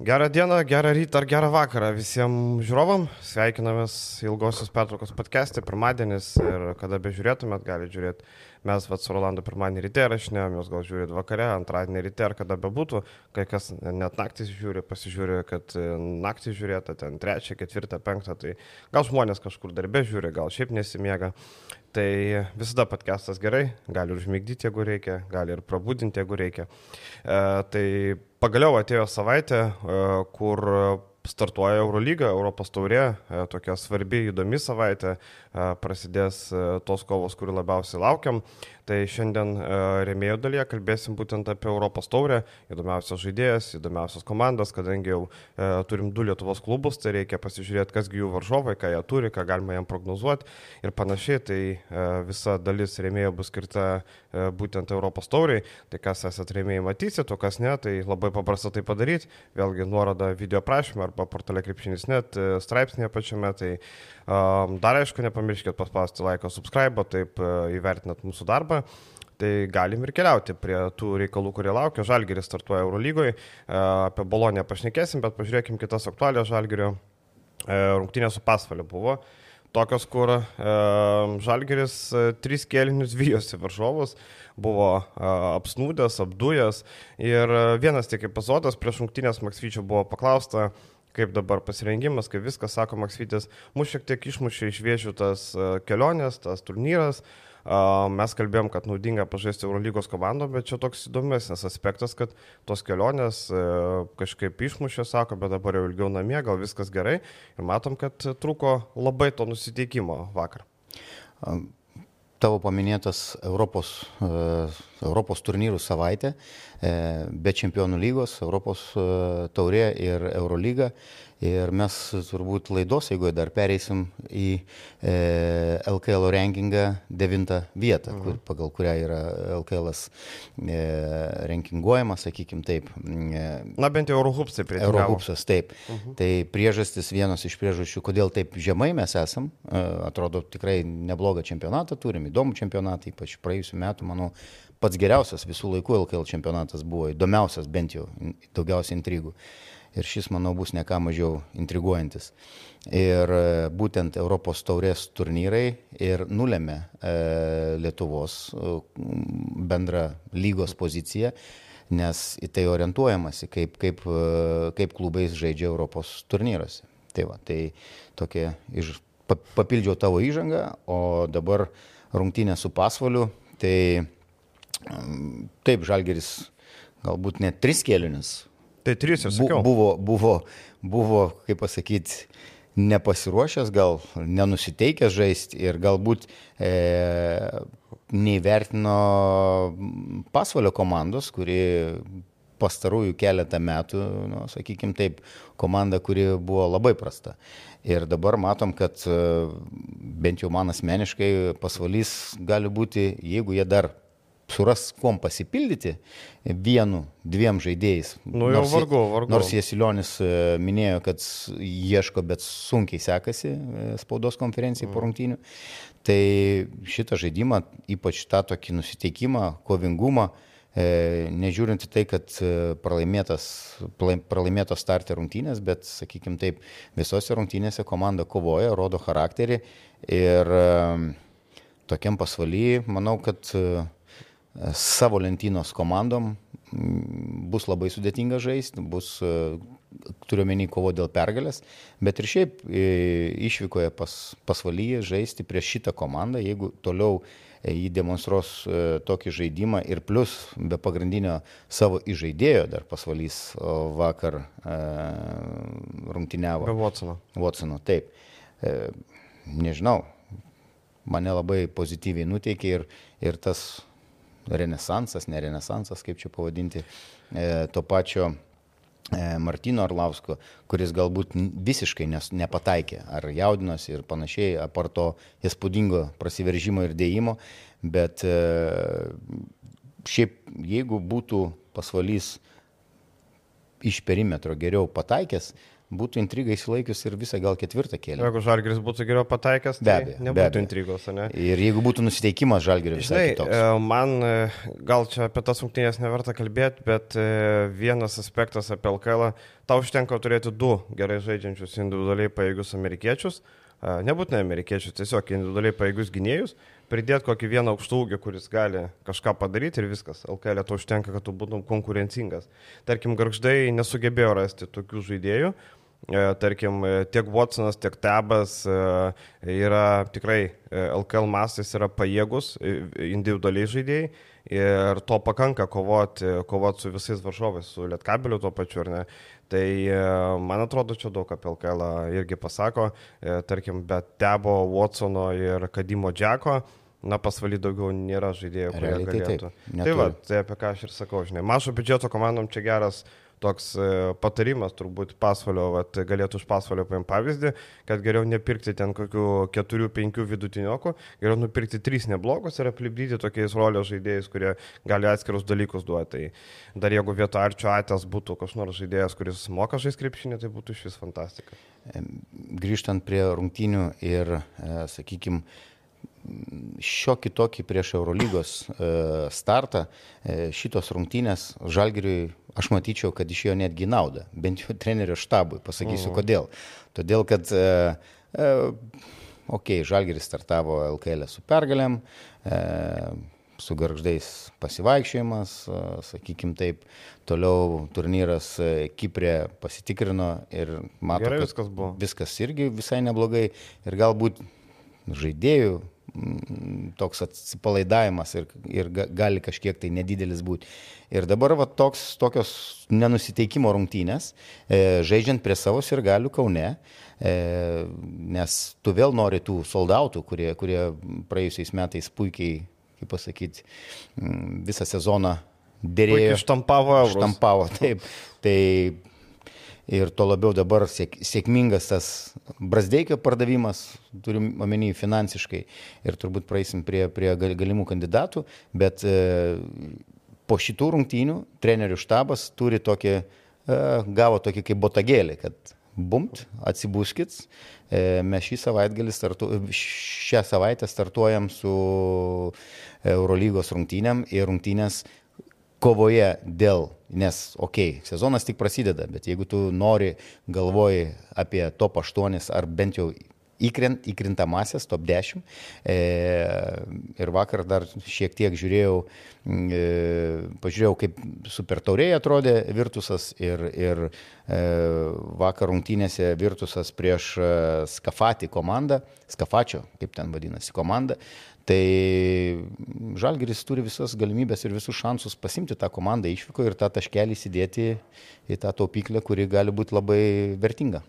Gerą dieną, gerą rytą ar gerą vakarą visiems žiūrovam. Sveikinamės ilgosios pertraukos podcast'e, pirmadienis ir kada bežiūrėtumėt, galite žiūrėti. Mes vat, su Rolandu pirmadienį ryte rašinėjom, jūs gal žiūrėt vakare, antradienį ryte ar kada bebūtų. Kai kas net naktį žiūri, pasižiūri, kad e, naktį žiūrėta, ten trečią, ketvirtą, penktą, tai gal žmonės kažkur darbė žiūri, gal šiaip nesimiega. Tai visada podcastas gerai, gali užmigdyti, jeigu reikia, gali ir prabudinti, jeigu reikia. E, tai pagaliau atėjo savaitė, e, kur startuoja Eurolyga, Europos taurė, e, tokia svarbi, įdomi savaitė, e, prasidės tos kovos, kurių labiausiai laukiam. Tai šiandien remėjų dalyje kalbėsim būtent apie Europos taurę, įdomiausias žaidėjas, įdomiausias komandas, kadangi jau turim du Lietuvos klubus, tai reikia pasižiūrėti, kasgi jų varžovai, ką jie turi, ką galima jam prognozuoti ir panašiai. Tai visa dalis remėjų bus skirta būtent Europos tauriai. Tai kas esate remėjai matysit, o kas ne, tai labai paprasta tai padaryti. Vėlgi nuoroda video prašymą arba portale krepšinis net straipsnėje pačiame. Tai um, dar aišku, nepamirškit paspausti laiko, subscribe, taip uh, įvertinat mūsų darbą. Tai galim ir keliauti prie tų reikalų, kurie laukia. Žalgeris startuoja Eurolygoje, apie Bolonę pašnekėsim, bet pažiūrėkim kitas aktualias Žalgerio. Uh, rungtynė su pasvaliu buvo. Tokios, kur e, Žalgeris e, tris kėlinius vyjosi varžovus, buvo e, apsnūdęs, apdujęs ir e, vienas tik epizodas prieš rungtynės Maksvyčio buvo paklausta, kaip dabar pasirengimas, kaip viskas, sako Maksvytis, mus šiek tiek išmušė iš viešių tas e, kelionės, tas turnyras. Mes kalbėjom, kad naudinga pažaisti Eurolygos komandą, bet čia toks įdomesnis aspektas, kad tos kelionės e, kažkaip išmušė, sako, bet dabar jau ilgiau namie, gal viskas gerai. Ir matom, kad truko labai to nusiteikimo vakar tavo paminėtas Europos, Europos turnyrų savaitė, e, be čempionų lygos, Europos taurė ir Eurolyga. Ir mes turbūt laidos, jeigu dar pereisim į e, LKL rankingą devintą vietą, mhm. kur, pagal kurią yra LKL e, rankinguojamas, sakykim taip. E, Na bent jau Eurohupsai prie Eurohupsas, taip. Mhm. Tai priežastis, vienas iš priežasčių, kodėl taip žemai mes esam, e, atrodo tikrai neblogą čempionatą turim, įdomų čempionatą, ypač praėjusiu metu, manau, pats geriausias visų laikų LKL čempionatas buvo, įdomiausias bent jau, daugiausiai intrigų. E, ir šis, manau, bus ne ką mažiau intriguojantis. Ir e, būtent Europos taurės turnyrai ir nulėmė e, Lietuvos e, bendrą lygos poziciją, nes į tai orientuojamasi, kaip, kaip, kaip klubais žaidžia Europos turnyruose. Tai, va, tai tokia, iš, papildžiau tavo įžangą, o dabar rungtynė su pasvaliu, tai taip, Žalgeris galbūt net tris kėlinius Tai trys ir sakiau. Buvo, buvo, buvo kaip pasakyti, nepasiruošęs, gal nenusiteikęs žaisti ir galbūt e, neįvertino pasvalio komandos, kuri pastarųjų keletą metų, nu, sakykime taip, komanda, kuri buvo labai prasta. Ir dabar matom, kad e, bent jau man asmeniškai pasvalys gali būti, jeigu jie dar suras kuom pasipildyti vienu, dviem žaidėjais. Nu, nors, vargu, vargu. Nors Jesilionis e, minėjo, kad ieško, bet sunkiai sekasi e, spaudos konferencijai mm. po rungtynių. Tai šitą žaidimą, ypač tą tokį nusiteikimą, kovingumą, e, nežiūrint į tai, kad pralaimėtas, pralaimėtos startė rungtynės, bet, sakykime taip, visose rungtynėse komanda kovoja, rodo charakterį ir tokiam pasvaly, manau, kad savo lentynos komandom bus labai sudėtinga žaisti, bus, e, turiu menį, kovo dėl pergalės, bet ir šiaip e, išvykoje pas, pasvalyje žaisti prieš šitą komandą, jeigu toliau e, jį demonstruos tokį žaidimą ir plus be pagrindinio savo įžaidėjo dar pasvalys vakar rungtyniavo. Be Watsono. Watsono, taip. Nežinau, mane labai pozityviai nuteikė ir, ir tas renesansas, ne renesansas, kaip čia pavadinti, e, to pačio e, Martino Arlausko, kuris galbūt visiškai nes, nepataikė, ar jaudinosi ir panašiai, apar to įspūdingo prasiveržimo ir dėjimo, bet e, šiaip jeigu būtų pasvalys iš perimetro geriau pataikęs, būtų intriga įsilaikius ir visą gal ketvirtą kėlį. Jeigu Žalgiris būtų geriau pataikęs, tai Be abejo, be nebūtų abejo. intrigos, ne? Ir jeigu būtų nusiteikimas žalgerio visai Žinai, kitoks. e, man e, gal čia apie tas rungtynės neverta kalbėti, bet e, vienas aspektas apie LKL, tau užtenka turėti du gerai žaidžiančius individualiai paėgius amerikiečius, nebūtinai amerikiečius, tiesiog individualiai paėgius gynėjus, pridėti kokį vieną aukštų ūgį, kuris gali kažką padaryti ir viskas. LKL to užtenka, kad tu būtum konkurencingas. Tarkim, garždai nesugebėjo rasti tokių žaidėjų. E, Tarkim, e, tiek Watsonas, tiek Tebas e, yra tikrai LKL mastais yra pajėgus individualiai žaidėjai ir to pakanka kovoti kovot su visais varžovais, su Lietkabeliu tuo pačiu, ar ne. Tai man atrodo, čia daug apie LKL irgi pasako, tarkim, bet Tebo, Watsono ir Kadimo Džeko. Na, pasvaly daugiau nėra žaidėjų, kurie Realiai tai galėtų. taip, tai neturi. va, tai apie ką aš ir sakau, žinai, mažo biudžeto komandom čia geras toks e, patarimas turbūt pasvalio, vat, galėtų iš pasvalio paimti pavyzdį, kad geriau nepirkti ten kokių 4-5 vidutiniokų, geriau nupirkti 3 neblogus ir aplipdyti tokiais rolės žaidėjais, kurie gali atskirus dalykus duoti. Tai dar jeigu vieto arčio atės būtų kažkoks nors žaidėjas, kuris moka žaisti krepšinį, tai būtų iš vis fantastika. Grįžtant prie rungtynių ir, sakykime, šiokį tokį prieš Eurolygos e, startą, e, šitos rungtynės Žalgiriui, aš matyčiau, kad iš jo netgi naudą, bent jau trenerio štabui, pasakysiu kodėl. Todėl, kad, e, e, okei, okay, Žalgiris startavo LKL su pergalėm, e, su garždais pasivaikščiojimas, sakykime taip, toliau turnyras e, Kiprė pasitikrino ir Gerai kad viskas buvo. viskas irgi visai neblogai ir galbūt žaidėjų toks atsipalaidavimas ir, ir ga- gali kažkiek tai nedidelis būti. Ir dabar va, toks, tokios nenusiteikimo rungtynės, e, žaidžiant prie savo ir galių Kaune, e, nes tu vėl nori tų soldautų, kurie, kurie praėjusiais metais puikiai, kaip pasakyti, visą sezoną dėrėjo. Puikiai štampavo eurus. Štampavo, taip. Tai ir to labiau dabar sėk, sėkmingas tas Brasdeikio pardavimas, turim omeny finansiškai, ir turbūt praeisim prie, prie gal- galimų kandidatų, bet e, po šitų rungtynių trenerių štabas turi tokį, e, gavo tokį kaip botagėlį, kad bumt, atsibuskit, e, mes šį savaitgalį startu, šią savaitę startuojam su Eurolygos rungtynėm ir rungtynės kovoje dėl, nes, okei, okay, sezonas tik prasideda, bet jeigu tu nori, galvoji apie top 8 ar bent jau įkrint, įkrintamasias, top 10. E, ir vakar dar šiek tiek žiūrėjau, e, pažiūrėjau, kaip super tauriai atrodė Virtusas ir, ir e, vakar rungtynėse Virtusas prieš e, Skafatį komandą, Skafačio, kaip ten vadinasi, komanda. Tai Žalgeris turi visas galimybės ir visus šansus pasimti tą komandą išvyko ir tą taškelį įsidėti į tą taupyklę, kuri gali būti labai vertinga.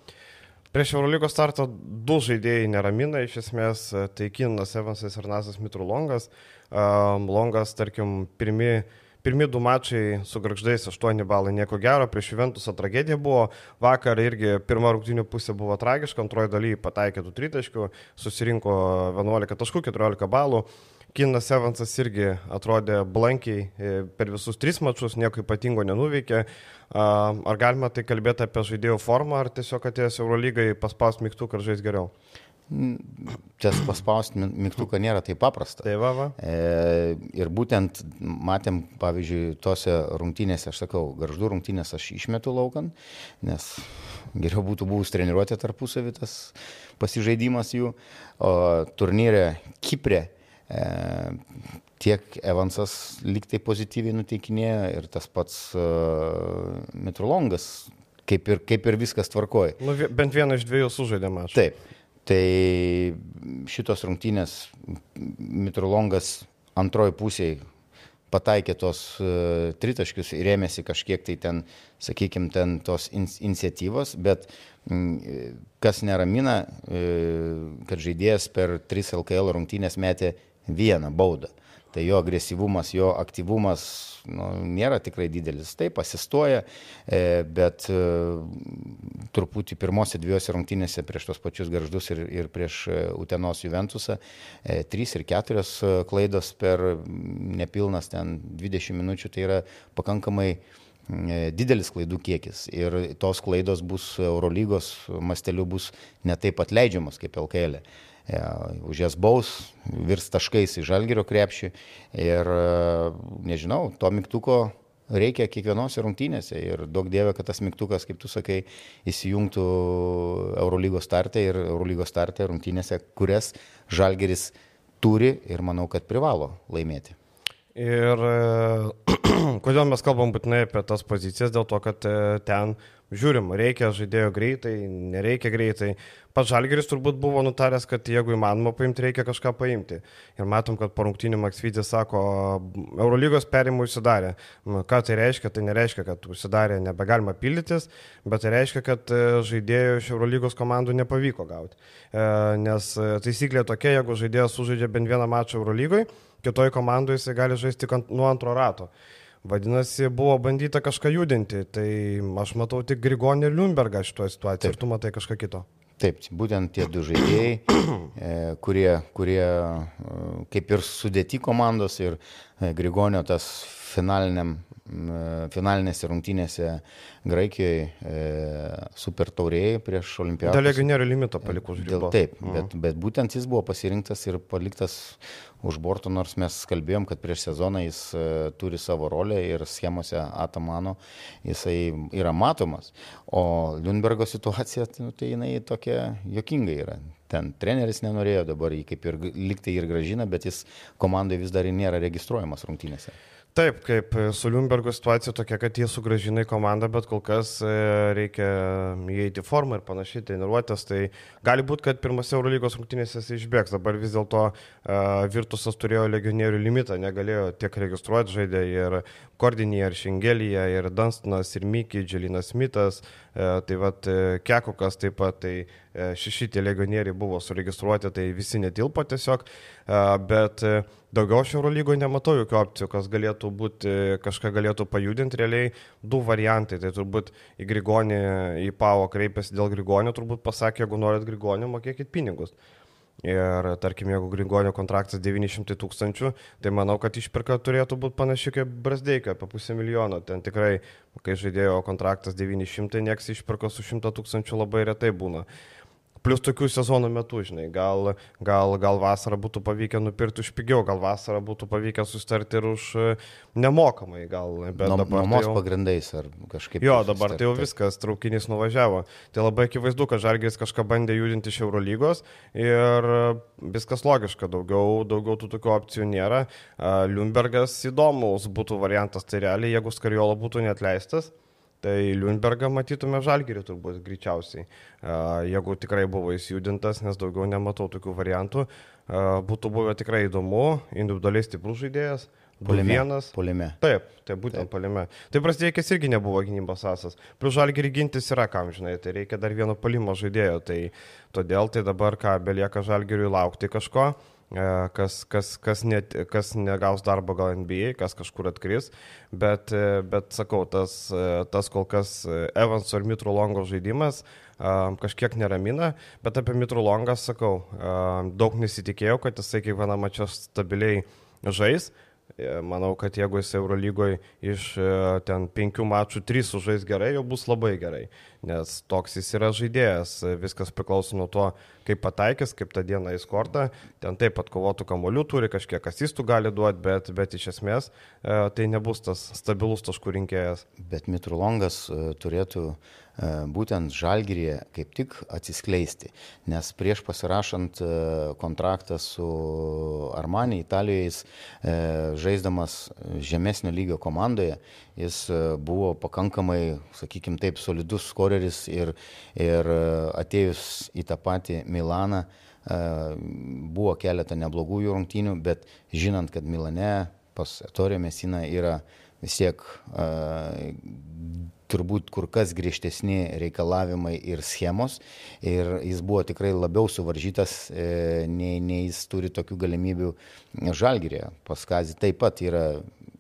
Prieš Eurolygos startą du žaidėjai neramina, iš esmės, tai Kinas Evansas ir Nasas Mitrulongas. Longas, tarkim, pirmi, pirmi du mačai su Grakždais 8 balai, nieko gero, prieš Juventusą tragedija buvo, vakar irgi pirma rungtinių pusė buvo tragiška, antroji daly pataikė 2 tritaškių, susirinko 11 taškų, 14 balų. Kinas Evansas irgi atrodė blankiai e, per visus tris mačius, nieko ypatingo nenuveikė. Ar galima tai kalbėti apie žaidėjų formą, ar tiesiog atėjęs Eurolygai paspaus mygtuką ir žais geriau? Čia paspausti mygtuką nėra taip paprasta. Tai va, va. E, ir būtent matėm, pavyzdžiui, tose rungtynėse, aš sakau, garždų rungtynės aš išmetu laukan, nes geriau būtų buvus treniruotė tarpusavį tas pasižaidimas jų. O turnyre Kiprė e, tiek Evansas liktai pozityviai nuteikinėjo ir tas pats e, Mitrolongas, kaip ir, kaip ir viskas tvarkoja. Nu, bent vieną iš dviejų sužaidė mačą. Taip. Tai šitos rungtynės Mitrolongas antroji pusėje pataikė tos uh, tritaškius ir rėmėsi kažkiek tai ten, sakykime, ten tos in iniciatyvos, bet mm, kas neramina, uh, kad žaidėjas per 3 LKL rungtynės metė vieną baudą. Tai jo agresyvumas, jo aktyvumas nu, nėra tikrai didelis. Taip, asistuoja, e, bet e, truputį pirmose dviejose rungtynėse prieš tos pačius garždus ir, ir prieš e, Utenos Juventusą e, trys ir keturios e, klaidos per nepilnas ten 20 minučių, tai yra pakankamai didelis klaidų kiekis ir tos klaidos bus Eurolygos masteliu bus netaip atleidžiamos kaip LKL. E. Už jas baus, virs taškais į žalgerio krepšį ir nežinau, to mygtuko reikia kiekvienose rungtynėse ir daug dievė, kad tas mygtukas, kaip tu sakai, įsijungtų Eurolygos startę ir Eurolygos startę rungtynėse, kurias Žalgeris turi ir manau, kad privalo laimėti. Ir kodėl mes kalbam būtinai apie tas pozicijas, dėl to, kad e, ten žiūrim, reikia žaidėjo greitai, nereikia greitai. Pats Žalgeris turbūt buvo nutaręs, kad jeigu įmanoma paimti, reikia kažką paimti. Ir matom, kad po rungtynį Maksvidis sako, Eurolygos perimų užsidarė. Ką tai reiškia? Tai nereiškia, kad užsidarė nebegalima pildytis, bet tai reiškia, kad e, žaidėjų iš Eurolygos komandų nepavyko gauti. E, nes taisyklė tokia, jeigu žaidėjas sužaidžia bent vieną mačą Eurolygoje, kitoje komandoje jisai gali žaisti nuo antro rato. Vadinasi, buvo bandyta kažką judinti, tai aš matau tik Grigonį Liumbergą šitoje situacijoje, ir tu matai kažką kito. Taip, būtent tie du žaidėjai, e, kurie, kurie e, kaip ir sudėti komandos ir e, Grigonio tas finaliniam finalinėse rungtynėse Graikijoje e, super taurėjai prieš olimpiadą. Dėl legionierių limito paliko už ribos. Taip, mhm. bet, bet būtent jis buvo pasirinktas ir paliktas už borto, nors mes kalbėjom, kad prieš sezoną jis e, turi savo rolę ir schemose Atamano jisai yra matomas. O Lundbergo situacija, nu, tai jinai tokia jokinga yra. Ten treneris nenorėjo, dabar jį kaip ir liktai ir gražina, bet jis komandai vis dar nėra registruojamas rungtynėse. Taip, kaip su Liumbergo situacija tokia, kad jie sugražina į komandą, bet kol kas e, reikia įeiti formą ir panašiai, treniruotės. Tai gali būti, kad pirmose Eurolygos rungtynėse jis išbėgs. Dabar vis dėlto uh, Virtusas turėjo legionierių limitą, negalėjo tiek registruoti žaidė ir Kordinį, ir Šengelija, ir Dunstonas, ir Miki, Dželinas Smithas, uh, tai vad Kekukas taip pat, tai šeši tie legionieriai buvo suregistruoti, tai visi netilpo tiesiog, uh, bet uh, Daugiau aš Eurolygoje nematau jokių opcijų, kas galėtų būti, kažką galėtų pajudinti realiai. Du variantai, tai turbūt į Grigonį, į Pavo kreipėsi dėl Grigonio, turbūt pasakė, jeigu norit Grigonio, mokėkit pinigus. Ir tarkim, jeigu Grigonio kontraktas 900 tūkstančių, tai manau, kad išpirka turėtų būti panaši kaip Brasdeika, apie pusę milijono. Ten tikrai, kai žaidėjo kontraktas 900, nieks išpirka su 100 tūkstančių labai retai būna. Plus tokių sezonų metų, žinai, gal, gal, gal vasarą būtų pavykę nupirkti už pigiau, gal vasarą būtų pavykę sustarti ir už e, nemokamai, gal. Bet Nom, dabar... Nuomos tai jau... pagrindais ar kažkaip. Jo, dabar tai jau viskas, traukinys nuvažiavo. Tai labai akivaizdu, kad Žalgis kažką bandė judinti iš Eurolygos ir viskas logiška, daugiau, daugiau tų tokių opcijų nėra. Liumbergas įdomus būtų variantas, tai realiai, jeigu Skarjola būtų netleistas. Tai Liunbergą matytume žalgerį turbūt greičiausiai, jeigu tikrai buvo įsijudintas, nes daugiau nematau tokių variantų. Būtų buvę tikrai įdomu, individualiai stiprus žaidėjas. Polime. Vienas. Polime. Taip, tai būtent Taip. polime. Tai prasidėjęs irgi nebuvo gynybos asas. Plus žalgerį gintis yra kam, žinai, tai reikia dar vieno polimo žaidėjo. Tai todėl tai dabar ką belieka žalgeriui laukti kažko. E, kas, kas, kas, net, kas negaus darbo gal NBA, kas kažkur atkris, bet, e, bet sakau, tas, e, tas kol kas Evanso ir Mitro Longo žaidimas kažkiek neramina, bet apie Mitro Longą sakau, daug nesitikėjau, kad jisai kiekvieną mačią stabiliai žais, E, manau, kad jeigu jis Eurolygoje iš e, ten penkių mačų trys sužais gerai, jau bus labai gerai, nes toks jis yra žaidėjas, viskas priklauso nuo to, kaip pataikys, kaip tą dieną jis kortą, ten taip pat kovotų kamolių turi, kažkiek asistų gali duoti, bet, bet iš esmės e, tai nebus tas stabilus taškų rinkėjas. Bet Mitrulongas turėtų E, būtent žalgyrėje kaip tik atsiskleisti. Nes prieš pasirašant e, kontraktą su Armani Italijoje, jis e, žaisdamas žemesnio lygio komandoje, jis buvo pakankamai, sakykime taip, solidus skoreris ir, ir atėjus į tą patį Milaną buvo keletą neblogųjų rungtynių, bet žinant, kad Milane pas Torė Mesina yra vis tiek turbūt kur kas griežtesni reikalavimai ir schemos ir jis buvo tikrai labiau suvaržytas, e, nei, nei jis turi tokių galimybių žalgyrėje. Paskazį taip pat yra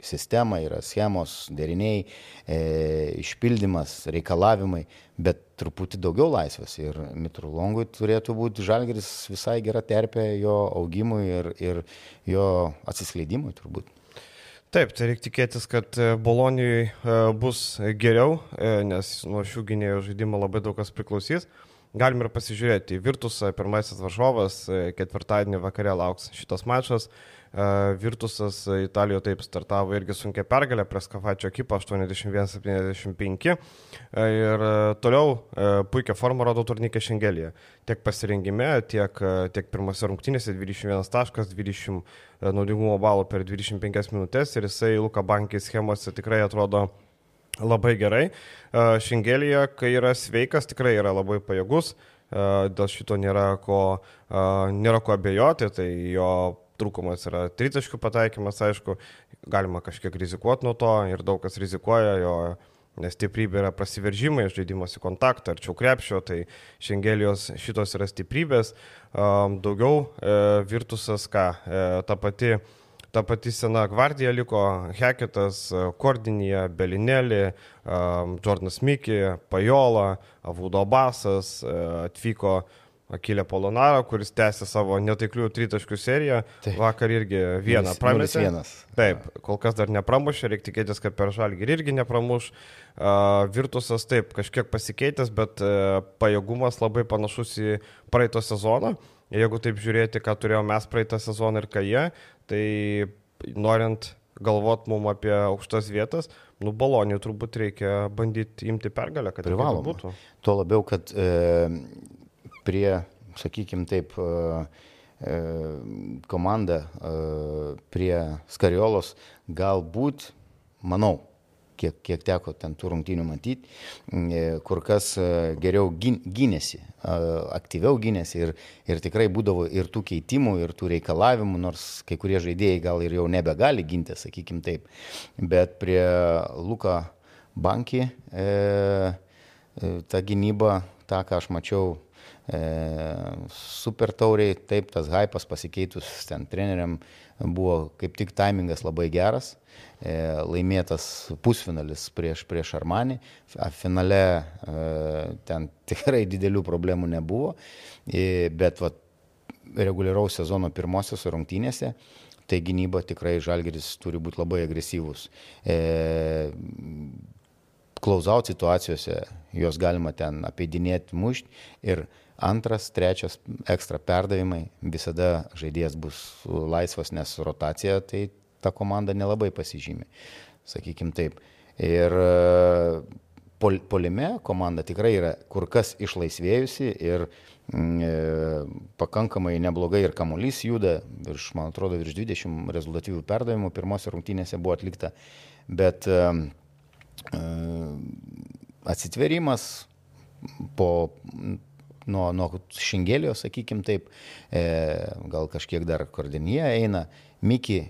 sistema, yra schemos, deriniai, e, išpildymas, reikalavimai, bet truputį daugiau laisvės ir Mitrulongui turėtų būti žalgeris visai gera terpė jo augimui ir, ir jo atsiskleidimui turbūt. Taip, tai reikia tikėtis, kad e, Bolonijai e, bus geriau, nes nuo šių gynėjų žaidimo labai daug kas priklausys. Galim ir pasižiūrėti į Virtusą, pirmasis varžovas, ketvirtadienį vakare lauks šitas mačas. Virtusas Italijoje taip startavo irgi sunkia pergalė prie Skafačio ekipą 81-75 ir toliau puikia forma rodo turnykė Šengelėje. Tiek pasirengime, tiek, tiek pirmose rungtynėse 21 taškas, 20 naudingumo balų per 25 minutės ir jisai Luka Bankį schemose tikrai atrodo labai gerai. Šengelėje, kai yra sveikas, tikrai yra labai pajėgus dėl šito nėra ko, nėra ko abejoti, tai jo trūkumas yra tritaškių pataikymas, aišku, galima kažkiek rizikuoti nuo to ir daug kas rizikuoja jo. Nes stiprybė yra prasiveržimai, žaidimas į kontaktą, arčiau krepšio, tai šengelijos šitos yra stiprybės. Daugiau e, virtusas, ką, e, ta pati ta pati sena gvardija liko Heketas, Kordinija, Belinelį, Jordanas Miki, Pajola, Avudo Basas, e, atvyko Akilė Polonaro, kuris tęsė savo netaiklių tritaškių seriją. Taip. Vakar irgi vieną prametė. Taip, kol kas dar nepramušė, reikia tikėtis, kad per žalgį irgi nepramuš. Uh, Virtusas taip, kažkiek pasikeitęs, bet uh, pajėgumas labai panašus į praeito sezoną. Jeigu taip žiūrėti, ką turėjome mes praeitą sezoną ir ką jie, tai norint galvot mum apie aukštas vietas, nu balonį turbūt reikia bandyti imti pergalę, kad privaloma būtų. Tuo labiau, kad e, prie, sakykime taip, e, e, komanda e, prie Skariolos galbūt, manau, kiek, kiek teko ten tų rungtynių matyti, kur kas geriau gynėsi, aktyviau gynėsi ir, ir tikrai būdavo ir tų keitimų, ir tų reikalavimų, nors kai kurie žaidėjai gal ir jau nebegali ginti, sakykim taip. Bet prie Luka Banki e, ta gynyba, tą, ką aš mačiau super tauriai, taip, tas hypas pasikeitus ten treneriam buvo kaip tik taimingas labai geras, e, laimėtas pusfinalis prieš, prieš Armanį, finale e, ten tikrai didelių problemų nebuvo, bet va, reguliaraus sezono pirmosios rungtynėse tai gynyba tikrai žalgeris turi būti labai agresyvus. E, Klausaut situacijose juos galima ten apeidinėti, mušti ir Antras, trečias ekstra perdavimai, visada žaidėjas bus laisvas, nes rotacija tai ta komanda nelabai pasižymė, sakykim taip. Ir e, pol, polime komanda tikrai yra kur kas išlaisvėjusi ir mm, e, pakankamai neblogai ir kamuolys juda, virš, man atrodo, virš 20 rezultatyvių perdavimų pirmose rungtynėse buvo atlikta, bet e, atsitverimas po nuo, nuo šingelijos, sakykim taip, e, gal kažkiek dar koordinėje eina, Miki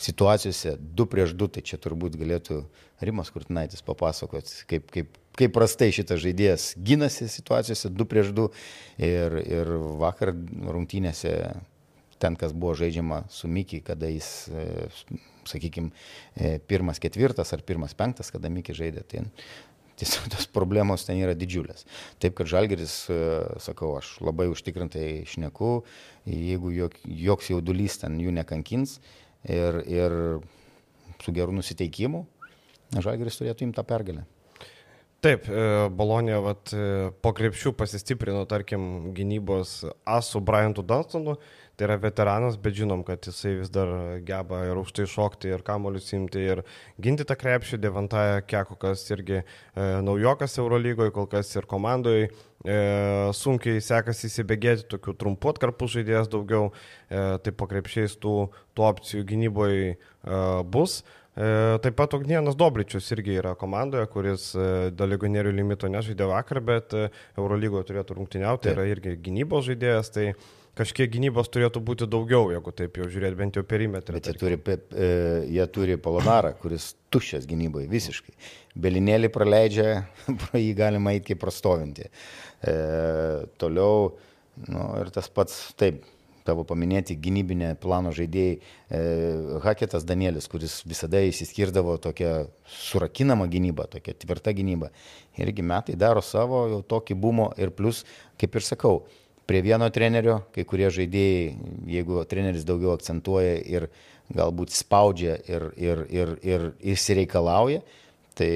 situacijose 2 prieš 2, tai čia turbūt galėtų Rimas Kurtinaitis papasakoti, kaip, kaip, kaip prastai šitas žaidėjas gynasi situacijose 2 prieš 2 ir, ir vakar rungtynėse ten, kas buvo žaidžiama su Miki, kada jis, e, sakykime, pirmas ketvirtas ar pirmas penktas, kada Miki žaidė, tai tiesiog tos problemos ten yra didžiulės. Taip, kad Žalgeris, e, sakau, aš labai užtikrintai šneku, jeigu jok, joks jaudulys ten jų nekankins ir, ir su geru nusiteikimu, Žalgeris turėtų imti tą pergalę. Taip, e, Bolonija vat, e, po krepšių pasistiprino, tarkim, gynybos asų Bryantu Dunstonu, tai yra veteranas, bet žinom, kad jisai vis dar geba ir už tai šokti, ir kamolius imti, ir ginti tą krepšį. Devantaja Kekukas irgi e, naujokas Eurolygoje, kol kas ir komandoje. E, sunkiai sekasi įsibėgėti, tokių trumpų atkarpų žaidėjas daugiau, e, tai po krepšiais tų, tų opcijų gynyboje e, bus. E, taip pat Ognienas Dobričius irgi yra komandoje, kuris e, dėl legonierių limito nežaidė vakar, bet e, Eurolygoje turėtų rungtyniauti, tai yra irgi gynybos žaidėjas. Tai kažkiek gynybos turėtų būti daugiau, jeigu taip jau žiūrėt, bent jau perimetrą. Bet jie turi, e, jie turi Polonarą, kuris tuščias gynyboje visiškai. Belinėlį praleidžia, pro jį galima eiti kaip prastovinti. E, toliau, nu, ir tas pats, taip, tavo paminėti gynybinė plano žaidėjai, e, Haketas Danielis, kuris visada įsiskirdavo tokia surakinama gynyba, tokia tvirta gynyba. Irgi metai daro savo jau tokį bumo ir plus, kaip ir sakau, prie vieno trenerio, kai kurie žaidėjai, jeigu treneris daugiau akcentuoja ir galbūt spaudžia ir, ir, ir, ir išsireikalauja, tai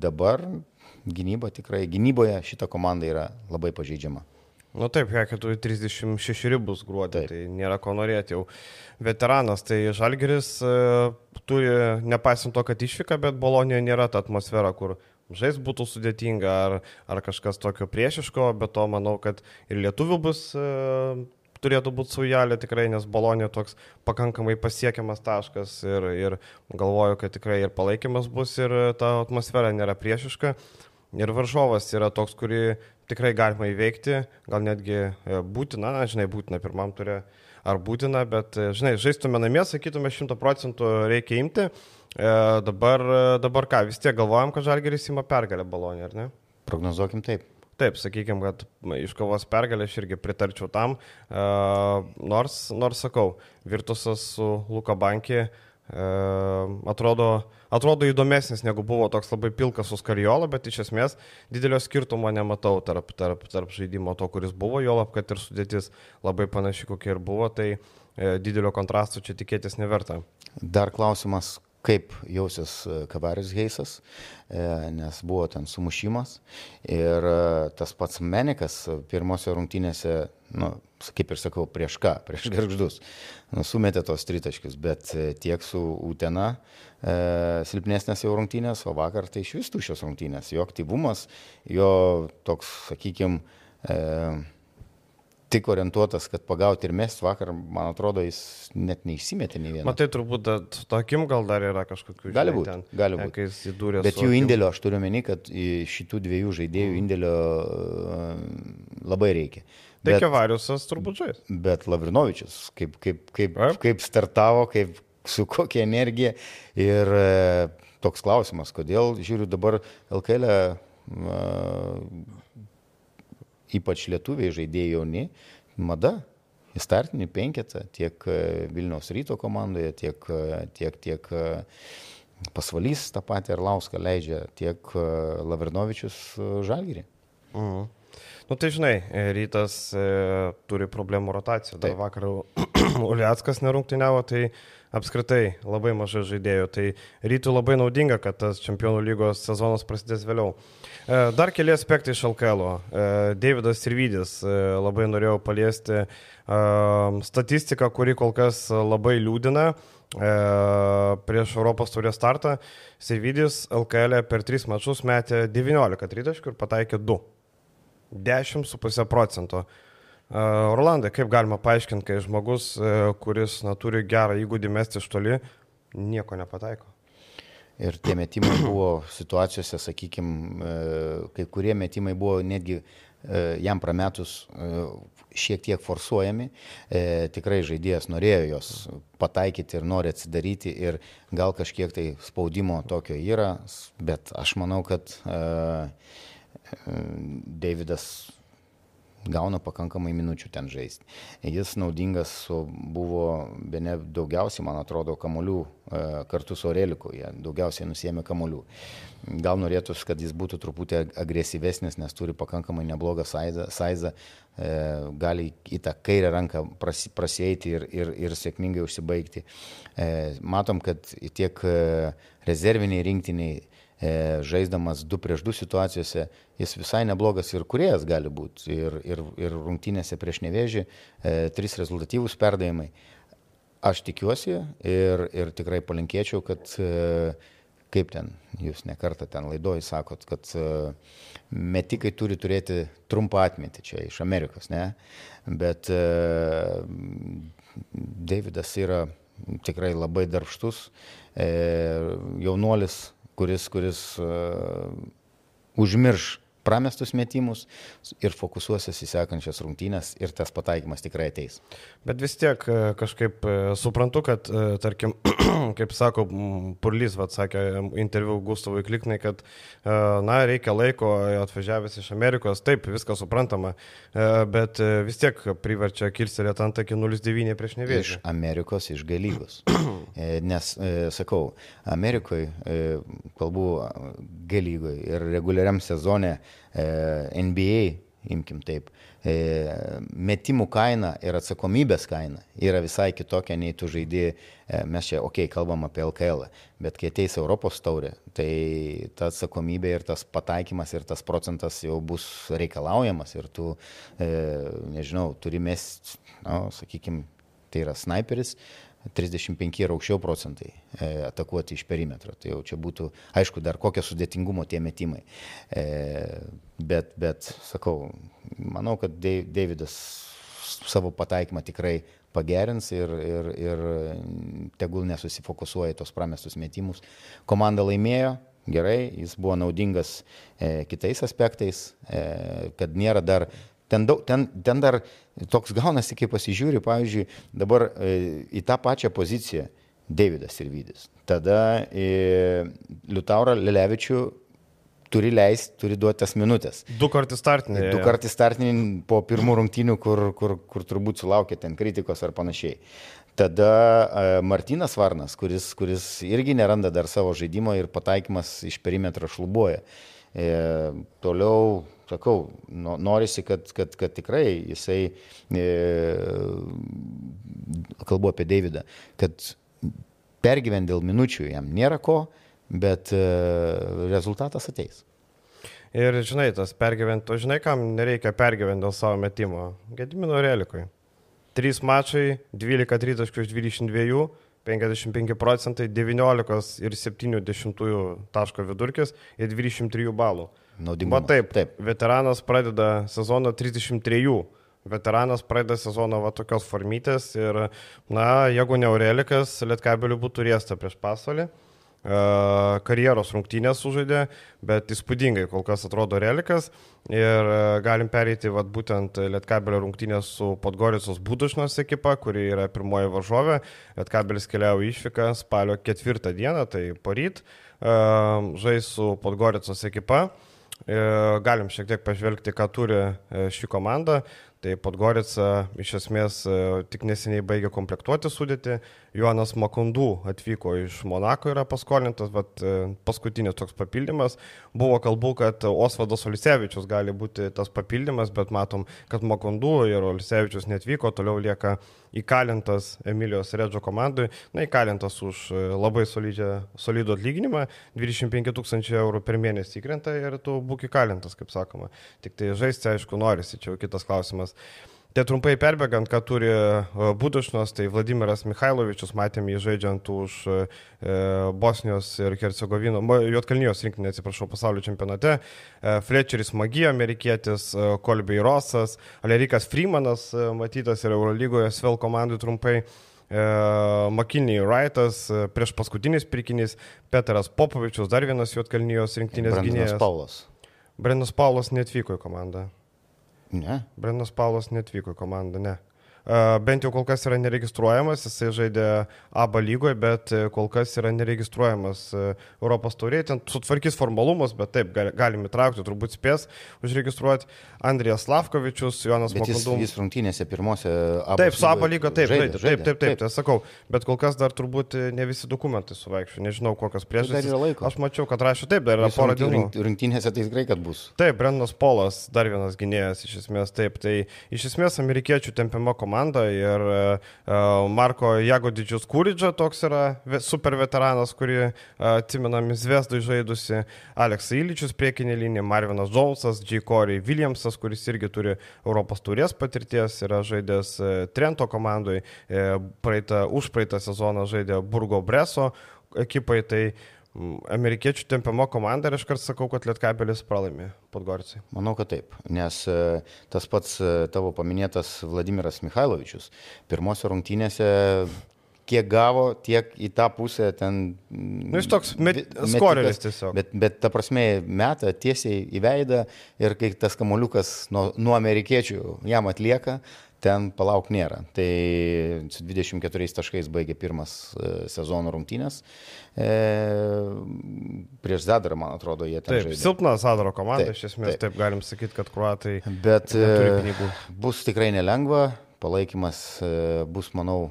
dabar gynyba tikrai, gynyboje šita komanda yra labai pažeidžiama. Nu taip, tu 36 ribus gruodį, taip. tai nėra ko norėti jau. Veteranas, tai Žalgeris uh, turi, nepaisant to, kad išvyka, bet Bolonijoje nėra ta atmosfera, kur žais būtų sudėtinga ar, ar kažkas tokio priešiško, bet to manau, kad ir lietuvių bus uh, turėtų būti saujelė tikrai, nes Bolonija toks pakankamai pasiekiamas taškas ir, ir galvoju, kad tikrai ir palaikymas bus ir ta atmosfera nėra priešiška. Ir varžovas yra toks, kurį tikrai galima įveikti, gal netgi e, būtina, na, žinai, būtina pirmam turė ar būtina, bet, e, žinai, žaistume namie, sakytume, šimtų procentų reikia imti. E, dabar, e, dabar ką, vis tiek galvojam, kad Žalgeris įma pergalę balonį, ar ne? Prognozuokim taip. Taip, sakykime, kad iškovos pergalę aš irgi pritarčiau tam, e, nors, nors sakau, Virtusas su Luka Bankė e, atrodo, atrodo įdomesnis negu buvo toks labai pilkas su Skariolo, bet iš esmės didelio skirtumo nematau tarp, tarp, tarp žaidimo to, kuris buvo, jo lab, kad ir sudėtis labai panaši kokia ir buvo, tai e, didelio kontrasto čia tikėtis neverta. Dar klausimas, kaip jausis e, Kavaris Heisas, e, nes buvo ten sumušimas ir e, tas pats Menikas pirmose rungtynėse, nu, kaip ir sakau, prieš ką, prieš garždus, nu, sumetė tos tritaškius, bet tiek su Utena e, silpnesnės jau rungtynės, o vakar tai iš vis tušios rungtynės. Jo aktyvumas, jo toks, sakykime, e, tik orientuotas, kad pagauti ir mest vakar, man atrodo, jis net neišsimetė nei vieną. Matai, turbūt tokim gal dar yra kažkokių žinių. Gali būti, gali būti. Bet jų indėlio, aš turiu meni, kad šitų dviejų žaidėjų mm. indėlio labai reikia. Tai Kevariusas turbūt žais. Bet Lavrinovičius, kaip, kaip, kaip, kaip startavo, kaip su kokia energija. Ir e, toks klausimas, kodėl, žiūriu, dabar LKL, e, ypač lietuviai žaidėjai jauni, mada į startinį penketą tiek e, Vilniaus ryto komandoje, tiek, tiek, tiek pasvalys tą patį Arlauską leidžia, tiek Lavrinovičius Žalgirį. Mhm. Nu tai žinai, rytas e, turi problemų rotacijų. Dar vakar Uliackas nerungtiniavo, tai apskritai labai mažai žaidėjų. Tai rytų labai naudinga, kad tas čempionų lygos sezonas prasidės vėliau. E, dar keli aspektai iš LKL. E, Davidas Sirvidis e, labai norėjau paliesti statistiką, kuri kol kas labai liūdina. Prieš Europos turės startą Sirvidis LKL per 3 mačus metė 19 tritaškių ir pataikė 2. 10,5 procento. Orlandai, kaip galima paaiškinti, kai žmogus, e, kuris na, turi gerą įgūdį mesti iš toli, nieko nepataiko? Ir tie metimai buvo situacijose, sakykime, kai kurie metimai buvo netgi e, jam prametus e, šiek tiek forsuojami. Tikrai žaidėjas norėjo jos pataikyti ir nori atsidaryti ir gal kažkiek tai spaudimo tokio yra, bet aš manau, kad Davidas gauna pakankamai minučių ten žaisti. Jis naudingas buvo, be ne daugiausiai, man atrodo, kamolių e, kartu su Oreliku, jie daugiausiai nusėmė kamolių. Gal norėtųsi, kad jis būtų truputį agresyvesnis, nes turi pakankamai neblogą saizą, e, gali į tą kairę ranką prasieiti ir, ir, ir sėkmingai užsibaigti. E, matom, kad tiek rezerviniai rinktiniai žaisdamas 2 prieš 2 situacijose, jis visai neblogas ir kuriejas gali būti. Ir, ir, ir rungtynėse prieš nevėžį, e, trys rezultatyvūs perdavimai. Aš tikiuosi ir, ir tikrai palinkėčiau, kad e, kaip ten, jūs nekartą ten laidoji sakot, kad metikai turi turėti trumpą atmintį čia iš Amerikos, ne? Bet Davidas yra tikrai labai darbštus, jaunuolis kuris, kuris uh, užmirš pramestus metimus ir fokusuosis į sekančias rungtynės ir tas pataikymas tikrai ateis. Bet vis tiek e, kažkaip e, suprantu, kad, e, tarkim, kaip sako Purlys, vad sakė interviu Gustavui Kliknai, kad, na, reikia laiko atvažiavęs iš Amerikos, taip, viskas suprantama, bet vis tiek priverčia kilstelėti antakį 0,9 prieš nevėžį. Iš Amerikos, iš galygos. Nes, sakau, Amerikoje, kalbu galygoje ir reguliariam sezone NBA imkim taip, metimų kaina ir atsakomybės kaina yra visai kitokia nei tu žaidži, e, mes čia, okei, okay, kalbam apie LKL, bet kai ateis Europos taurė, tai ta atsakomybė ir tas pataikymas ir tas procentas jau bus reikalaujamas ir tu, e, nežinau, turi mest, na, sakykime, tai yra sniperis, 35 ir aukščiau procentai e, atakuoti iš perimetro. Tai jau čia būtų, aišku, dar kokio sudėtingumo tie metimai. E, bet, bet, sakau, manau, kad Davidas savo pataikymą tikrai pagerins ir, ir, ir tegul nesusifokusuoja į tos pramestus metimus. Komanda laimėjo, gerai, jis buvo naudingas e, kitais aspektais, e, kad nėra dar Ten, daug, ten, ten dar toks gaunasi, kai pasižiūri, pavyzdžiui, dabar e, į tą pačią poziciją Davidas ir Vydis. Tada e, Liutaurą Lelevičių turi leisti, turi duoti tas minutės. Du kartus startinį. Du kartus startinį po pirmų rungtynių, kur, kur, kur turbūt sulaukė ten kritikos ar panašiai. Tada e, Martinas Varnas, kuris, kuris irgi neranda dar savo žaidimo ir pataikymas iš perimetro šlubuoja. E, toliau sakau, norisi, kad, kad, kad tikrai jisai, e, kalbu apie Davidą, kad pergyventi dėl minučių jam nėra ko, bet e, rezultatas ateis. Ir žinai, tas pergyventi, o žinai, kam nereikia pergyventi dėl savo metimo? Gedimino Relikui. 3 mačai, 12 tritaškių iš 22, 55 procentai, 19 ir 70 taško vidurkis ir 23 balų naudingumas. Va taip, taip. Veteranas pradeda sezoną 33. Veteranas pradeda sezoną va tokios formytės ir, na, jeigu ne Aurelikas, Lietkabelių būtų riesta prieš pasaulį. Karjeros rungtynės sužaidė, bet įspūdingai kol kas atrodo Relikas ir galim pereiti vat, būtent Lietkabelio rungtynės su Podgoricos Budušnos ekipa, kuri yra pirmoji varžovė. Lietkabelis keliavo išvyką spalio ketvirtą dieną, tai poryt, žais su Podgoricos ekipa. E, galim šiek tiek pažvelgti, ką turi e, ši komanda. Tai Podgorica iš esmės e, tik neseniai baigė komplektuoti sudėti. Jonas Makundų atvyko iš Monako, yra paskolintas, bet paskutinis toks papildymas. Buvo kalbų, kad Osvadas Olisevičius gali būti tas papildymas, bet matom, kad Makundų ir Olisevičius netvyko, toliau lieka įkalintas Emilijos Redžo komandai, na, įkalintas už e, labai solidžią, solidų atlyginimą, 25 tūkstančių eurų per mėnesį įkrenta ir tu būk įkalintas, kaip sakoma. Tik tai žaisti, aišku, norisi, čia jau kitas klausimas. Tai trumpai perbėgant, ką turi e, Budušnos, tai Vladimiras Mikhailovičius, matėme jį žaidžiant už e, Bosnijos ir Hercegovino, Jotkalnijos rinkinį, atsiprašau, pasaulio čempionate. E, Fletcheris Magija, amerikietis, Kolbei Rosas, Alerikas Freemanas, matytas ir Eurolygoje, Svel komandai trumpai. Makiniai Wrightas, prieš paskutinis pirkinys, Petras Popovičius, dar vienas Jotkalnijos rinktinės gynėjas. Brendas Paulas. Brendas Paulas netvyko į komandą. Ne. Brendas Paulas netvyko į komandą, ne bent jau kol kas yra neregistruojamas, jisai žaidė ABA lygoje, bet e, kol kas yra neregistruojamas e, Europos taurėje, ten sutvarkys formalumus, bet taip, galim įtraukti, turbūt spės užregistruoti. Andrijas Lavkovičius, Jonas Makundum. Jis, jis rungtynėse pirmose ABA. Taip, su ABA lyga, taip, žaidė, žaidė, taip, taip, taip, taip, tai sakau, bet kol kas dar turbūt e, ne visi dokumentai suvaikščio, nežinau kokios priežastys. Aš mačiau, kad rašė taip, dar yra pora dienų. Rungtynėse tai tikrai, kad bus. Taip, Brendas Polas, dar vienas gynėjas iš esmės, taip, tai iš esmės amerikiečių tempiama komanda komanda ir e, e, Marko Jagodičius Kūridžio toks yra super veteranas, kurį e, atsimenam Zviesdai žaidusi, Aleksai Iličius priekinė linija, Marvinas Džonsas, J. Corey Williamsas, kuris irgi turi Europos turės patirties, yra žaidęs Trento komandai, praeitą, už praeitą sezoną žaidė Burgo Breso ekipai, tai uh, amerikiečių tempiama komanda ir aš kart sakau, kad Lietkabelis pralaimė Podgoricai. Manau, kad taip, nes e, tas pats e, tavo paminėtas Vladimiras Mikhailovičius pirmosios rungtynėse kiek gavo, tiek į tą pusę ten. Nu, jis toks met, skorelis tiesiog. Bet, bet ta prasme, meta tiesiai į veidą ir kai tas kamoliukas nuo, nuo amerikiečių jam atlieka, ten palauk nėra. Tai su 24 taškais baigė pirmas e, sezono rungtynės. E, prieš Zadarą, man atrodo, jie ten. Taip, žaidė. silpna Zadaro komanda, taip, iš esmės, taip, taip galim sakyti, kad kruatai. Bet e, bus tikrai nelengva, palaikymas e, bus, manau,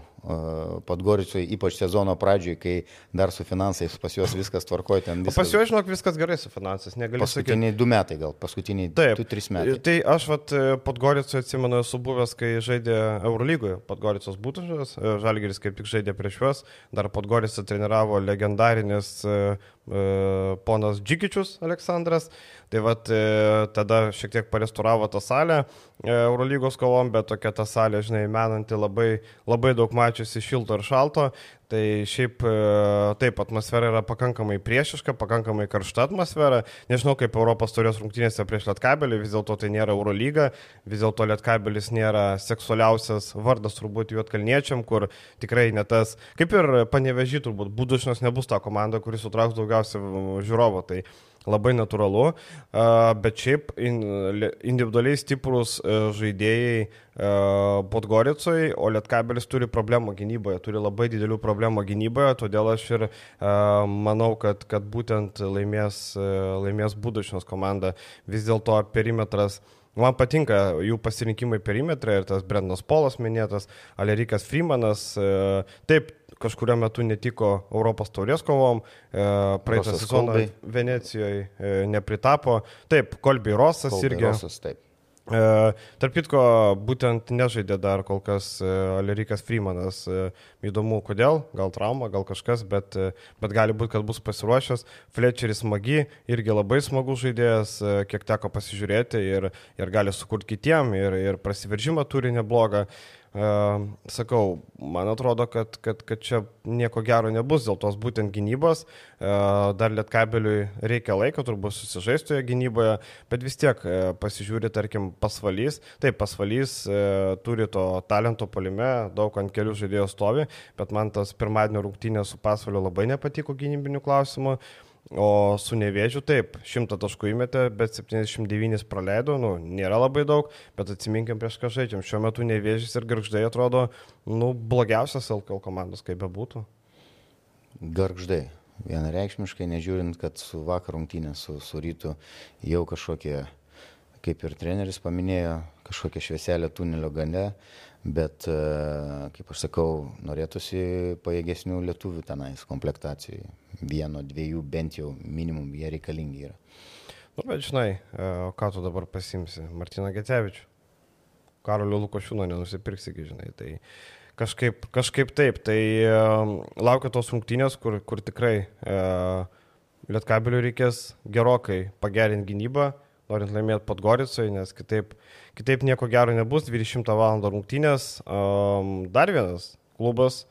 Podgoricui, ypač sezono pradžioj, kai dar su finansais pas juos viskas tvarkoja ten. Viskas... Pas juos, žinok, viskas gerai su finansais, negaliu sakyti. Paskutiniai du metai gal, paskutiniai Taip, du, trys metai. Tai aš vat Podgoricui atsimenu, esu buvęs, kai žaidė Eurolygoje, Podgoricos būtužas, e, Žalgeris kaip tik žaidė prieš juos, dar Podgoricą treniravo legendarinis e, e, ponas Džikičius Aleksandras, tai vat tada šiek tiek parestoravo tą salę Eurolygos kovom, bet tokia ta salė, žinai, menanti labai, labai daug mačiusi šilto ir šalto, Tai šiaip e, taip, atmosfera yra pakankamai priešiška, pakankamai karšta atmosfera. Nežinau, kaip Europos turės rungtynėse prieš Lietkabelį, vis dėlto tai nėra Eurolyga, vis dėlto Lietkabelis nėra seksualiausias vardas turbūt juotkalniečiam, kur tikrai ne tas, kaip ir panevežy turbūt, būdušnas nebus ta komanda, kuris sutrauks daugiausia žiūrovo. Tai labai natūralu, bet šiaip individualiai stiprus e, žaidėjai e, Podgoricoje, o Lietkabelis turi problemų gynyboje, turi labai didelių problemų gynyboje, todėl aš ir manau, kad, kad būtent laimės, e, laimės Budušinos komanda. Vis dėlto perimetras Man patinka jų pasirinkimai perimetrai ir tas Brendas Polas minėtas, Alerikas Freemanas. Taip, kažkurio metu netiko Europos taurės kovom, e, praeitą sezoną Venecijoje e, nepritapo. Taip, Kolbi Rosas Kolbi irgi. Rosas, taip. E, tarp kitko, būtent nežaidė dar kol kas e, Alerikas Freemanas. E, įdomu, kodėl, gal trauma, gal kažkas, bet, e, bet gali būti, kad bus pasiruošęs. Fletcheris Magi irgi labai smagus žaidėjas, e, kiek teko pasižiūrėti ir, ir gali sukurti kitiem, ir, ir prasiveržimą turi neblogą. E, sakau, man atrodo, kad, kad, kad čia nieko gero nebus dėl tos būtent gynybos. Dar lietkabeliui reikia laiko, turbūt susižaistoje gynyboje, bet vis tiek pasižiūri, tarkim, pasvalys. Taip, pasvalys turi to talento palime, daug ant kelių žaidėjų stovi, bet man tas pirmadienio rungtynės su pasvaliu labai nepatiko gynybinių klausimų. O su nevėžiu taip, 100 taškų įmetė, bet 79 praleido, nu, nėra labai daug, bet atsiminkim prieš žaidžiam. Šiuo metu nevėžys ir garždai atrodo, nu, blogiausias LKL komandos, kaip bebūtų. Garždai. Vienareikšmiškai, nežiūrint, kad su vakar rungtynė, su, su rytu jau kažkokie, kaip ir treneris paminėjo, kažkokia švieselė tunelio gane, bet, e, kaip aš sakau, norėtųsi pajėgesnių lietuvių tenais komplektacijai. Vieno, dviejų, bent jau minimum jie reikalingi yra. Nu, bet žinai, e, ką tu dabar pasimsi? Martina Gecevičių. Karolio Lukošiūno nenusipirksi, žinai. Tai kažkaip, kažkaip taip. Tai uh, laukia tos rungtynės, kur, kur tikrai uh, Lietkabeliui reikės gerokai pagerinti gynybą, norint laimėti Podgoricoje, nes kitaip uh, Kitaip nieko gero nebus, 20 val. rungtynės. Dar vienas klubas.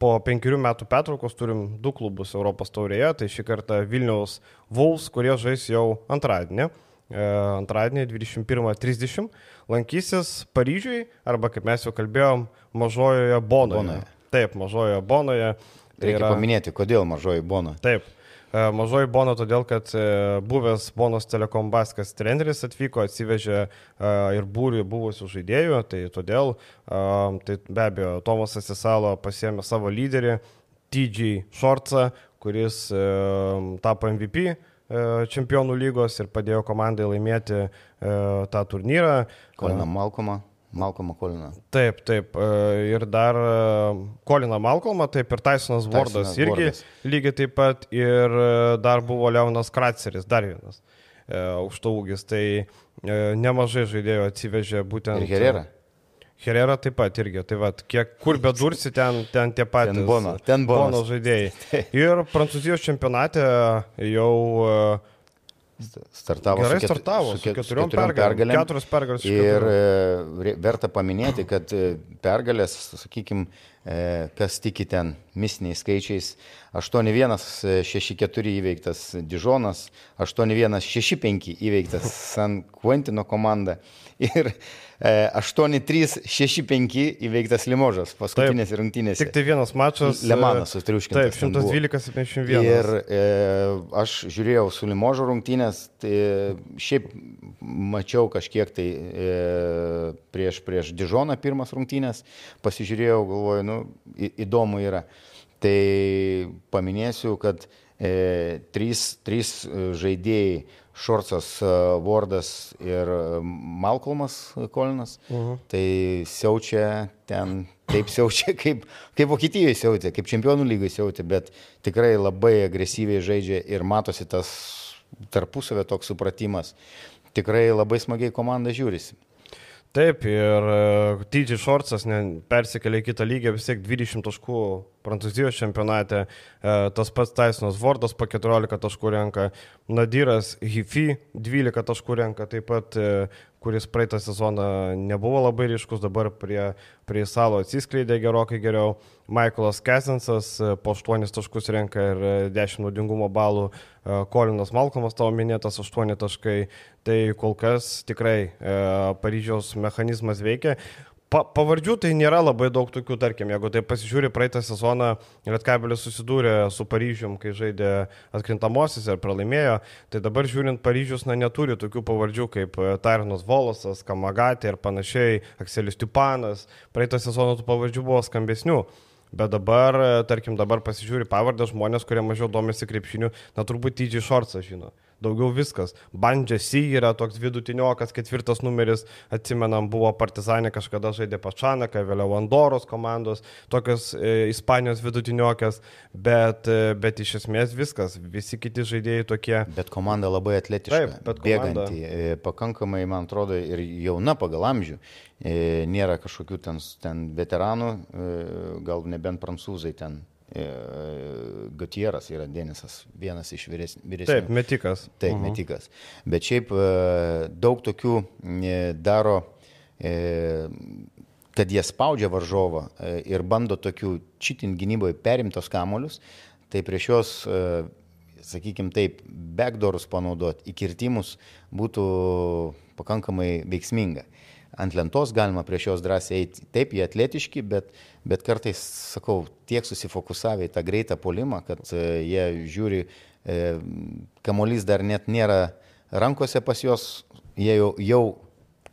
Po penkerių metų pertraukos turim du klubus Europos taurėje, tai šį kartą Vilniaus Vulfs, kurie žais jau antradienį. E, antradienį 21.30 lankysis Paryžiui, arba kaip mes jau kalbėjom, mažojoje Bonoje. Bonoje. Taip, mažojoje Bonoje. Tai Reikia yra... paminėti, kodėl mažoji Bona. Taip, mažoji Bono, todėl kad e, buvęs Bonos Telekom Baskas treneris atvyko, atsivežė e, ir būrį buvusių žaidėjų, tai todėl, tai be abejo, Tomasas Isalo pasėmė savo lyderį, TG Šorcą, kuris tapo MVP čempionų lygos ir padėjo komandai laimėti tą turnyrą. Kolina Malkoma. Malcolmą Koliną. Taip, taip. E, ir dar Koliną e, Malcolmą, taip ir Tysonas Vardas irgi Vordas. lygiai taip pat. Ir e, dar buvo Leonas Kratzeris, dar vienas aukštaugis. Tai nemažai žaidėjų atsivežė būtent. Ir Herrera. Herrera taip pat irgi, tai vad, kiek kur bedursi, ten, ten tie patys. Ten bono, ten bono žaidėjai. Ir Prancūzijos čempionate jau uh, Startavo Gerai su, ket, startavo, su, ket, su keturiom, keturiom pergalėm. Keturios pergalės. Ir e, verta paminėti, kad e, pergalės, sakykime, kas tiki ten misiniais skaičiais, 8-1-6-4 įveiktas Dižonas, 8-1-6-5 įveiktas San Quentino komanda ir 8-3-6-5 e, įveiktas Limožas paskutinės Taip, rungtynėse. Tik tai vienas mačas. E, Lemanas sutriuškintas. Taip, 112-71. Ir e, aš žiūrėjau su Limožo rungtynės, tai šiaip mačiau kažkiek tai e, prieš, prieš Dižoną pirmas rungtynės, pasižiūrėjau, galvoju, nu, į, įdomu yra. Tai paminėsiu, kad e, trys, trys žaidėjai Šorcas, Vordas ir Malcolmas Kolinas. Uh -huh. Tai siaučia ten, taip siaučia, kaip, kaip Vokietijoje siautė, kaip čempionų lygai siautė, bet tikrai labai agresyviai žaidžia ir matosi tas tarpusavio toks supratimas. Tikrai labai smagiai komanda žiūrisi. Taip, ir e, TJ Šorcas persikėlė į kitą lygį, vis tiek 20 taškų Prancūzijos čempionate, uh, tas pats Taisinas Vordas po 14 taškų renka, Nadiras Hifi 12 taškų renka, taip pat uh, kuris praeitą sezoną nebuvo labai ryškus, dabar prie, prie salo atsiskleidė gerokai geriau. Michaelas Kessinsas po 8 taškus renka ir 10 naudingumo balų, Kolinas Malkomas tavo minėtas 8 taškai. Tai kol kas tikrai e, Paryžiaus mechanizmas veikia. Pa, pavardžių tai nėra labai daug tokių, tarkim, jeigu tai pasižiūri praeitą sezoną, Lietkabelis susidūrė su Paryžium, kai žaidė atkrintamosios ir pralaimėjo, tai dabar žiūrint Paryžius, na, neturi tokių pavardžių kaip e, Tarinas Volosas, Kamagatė ir panašiai, Akselis Tupanas, praeitą sezoną tų pavardžių buvo skambesnių. Bet dabar, e, tarkim, dabar pasižiūri pavardę žmonės, kurie mažiau domisi krepšiniu, na turbūt T.J. Šorcą žino daugiau viskas. Bandžiasi yra toks vidutiniokas, ketvirtas numeris, atsimenam, buvo Partizanė kažkada žaidė Pačanaką, vėliau Andoros komandos, tokios e, Ispanijos vidutiniokės, bet, e, bet iš esmės viskas, visi kiti žaidėjai tokie. Bet komanda labai atletiška, Taip, bet komanda... bėganti, e, pakankamai, man atrodo, ir jauna pagal amžių. E, nėra kažkokių ten, ten veteranų, e, gal nebent prancūzai ten Gutieras yra Denisas, vienas iš vyresnių. Taip, metikas. Taip, uh mhm. -huh. metikas. Bet šiaip e, daug tokių e, daro, kad jie spaudžia varžovą ir bando tokių čitin gynyboje perimtos kamolius, tai prieš juos, sakykime taip, backdoorus panaudoti, įkirtimus būtų pakankamai veiksminga ant lentos galima prieš juos drąsiai eiti. Taip, jie atletiški, bet, bet kartais, sakau, tiek susifokusavę į tą greitą polimą, kad e, jie žiūri, e, kamolys dar net nėra rankose pas juos, jie jau, jau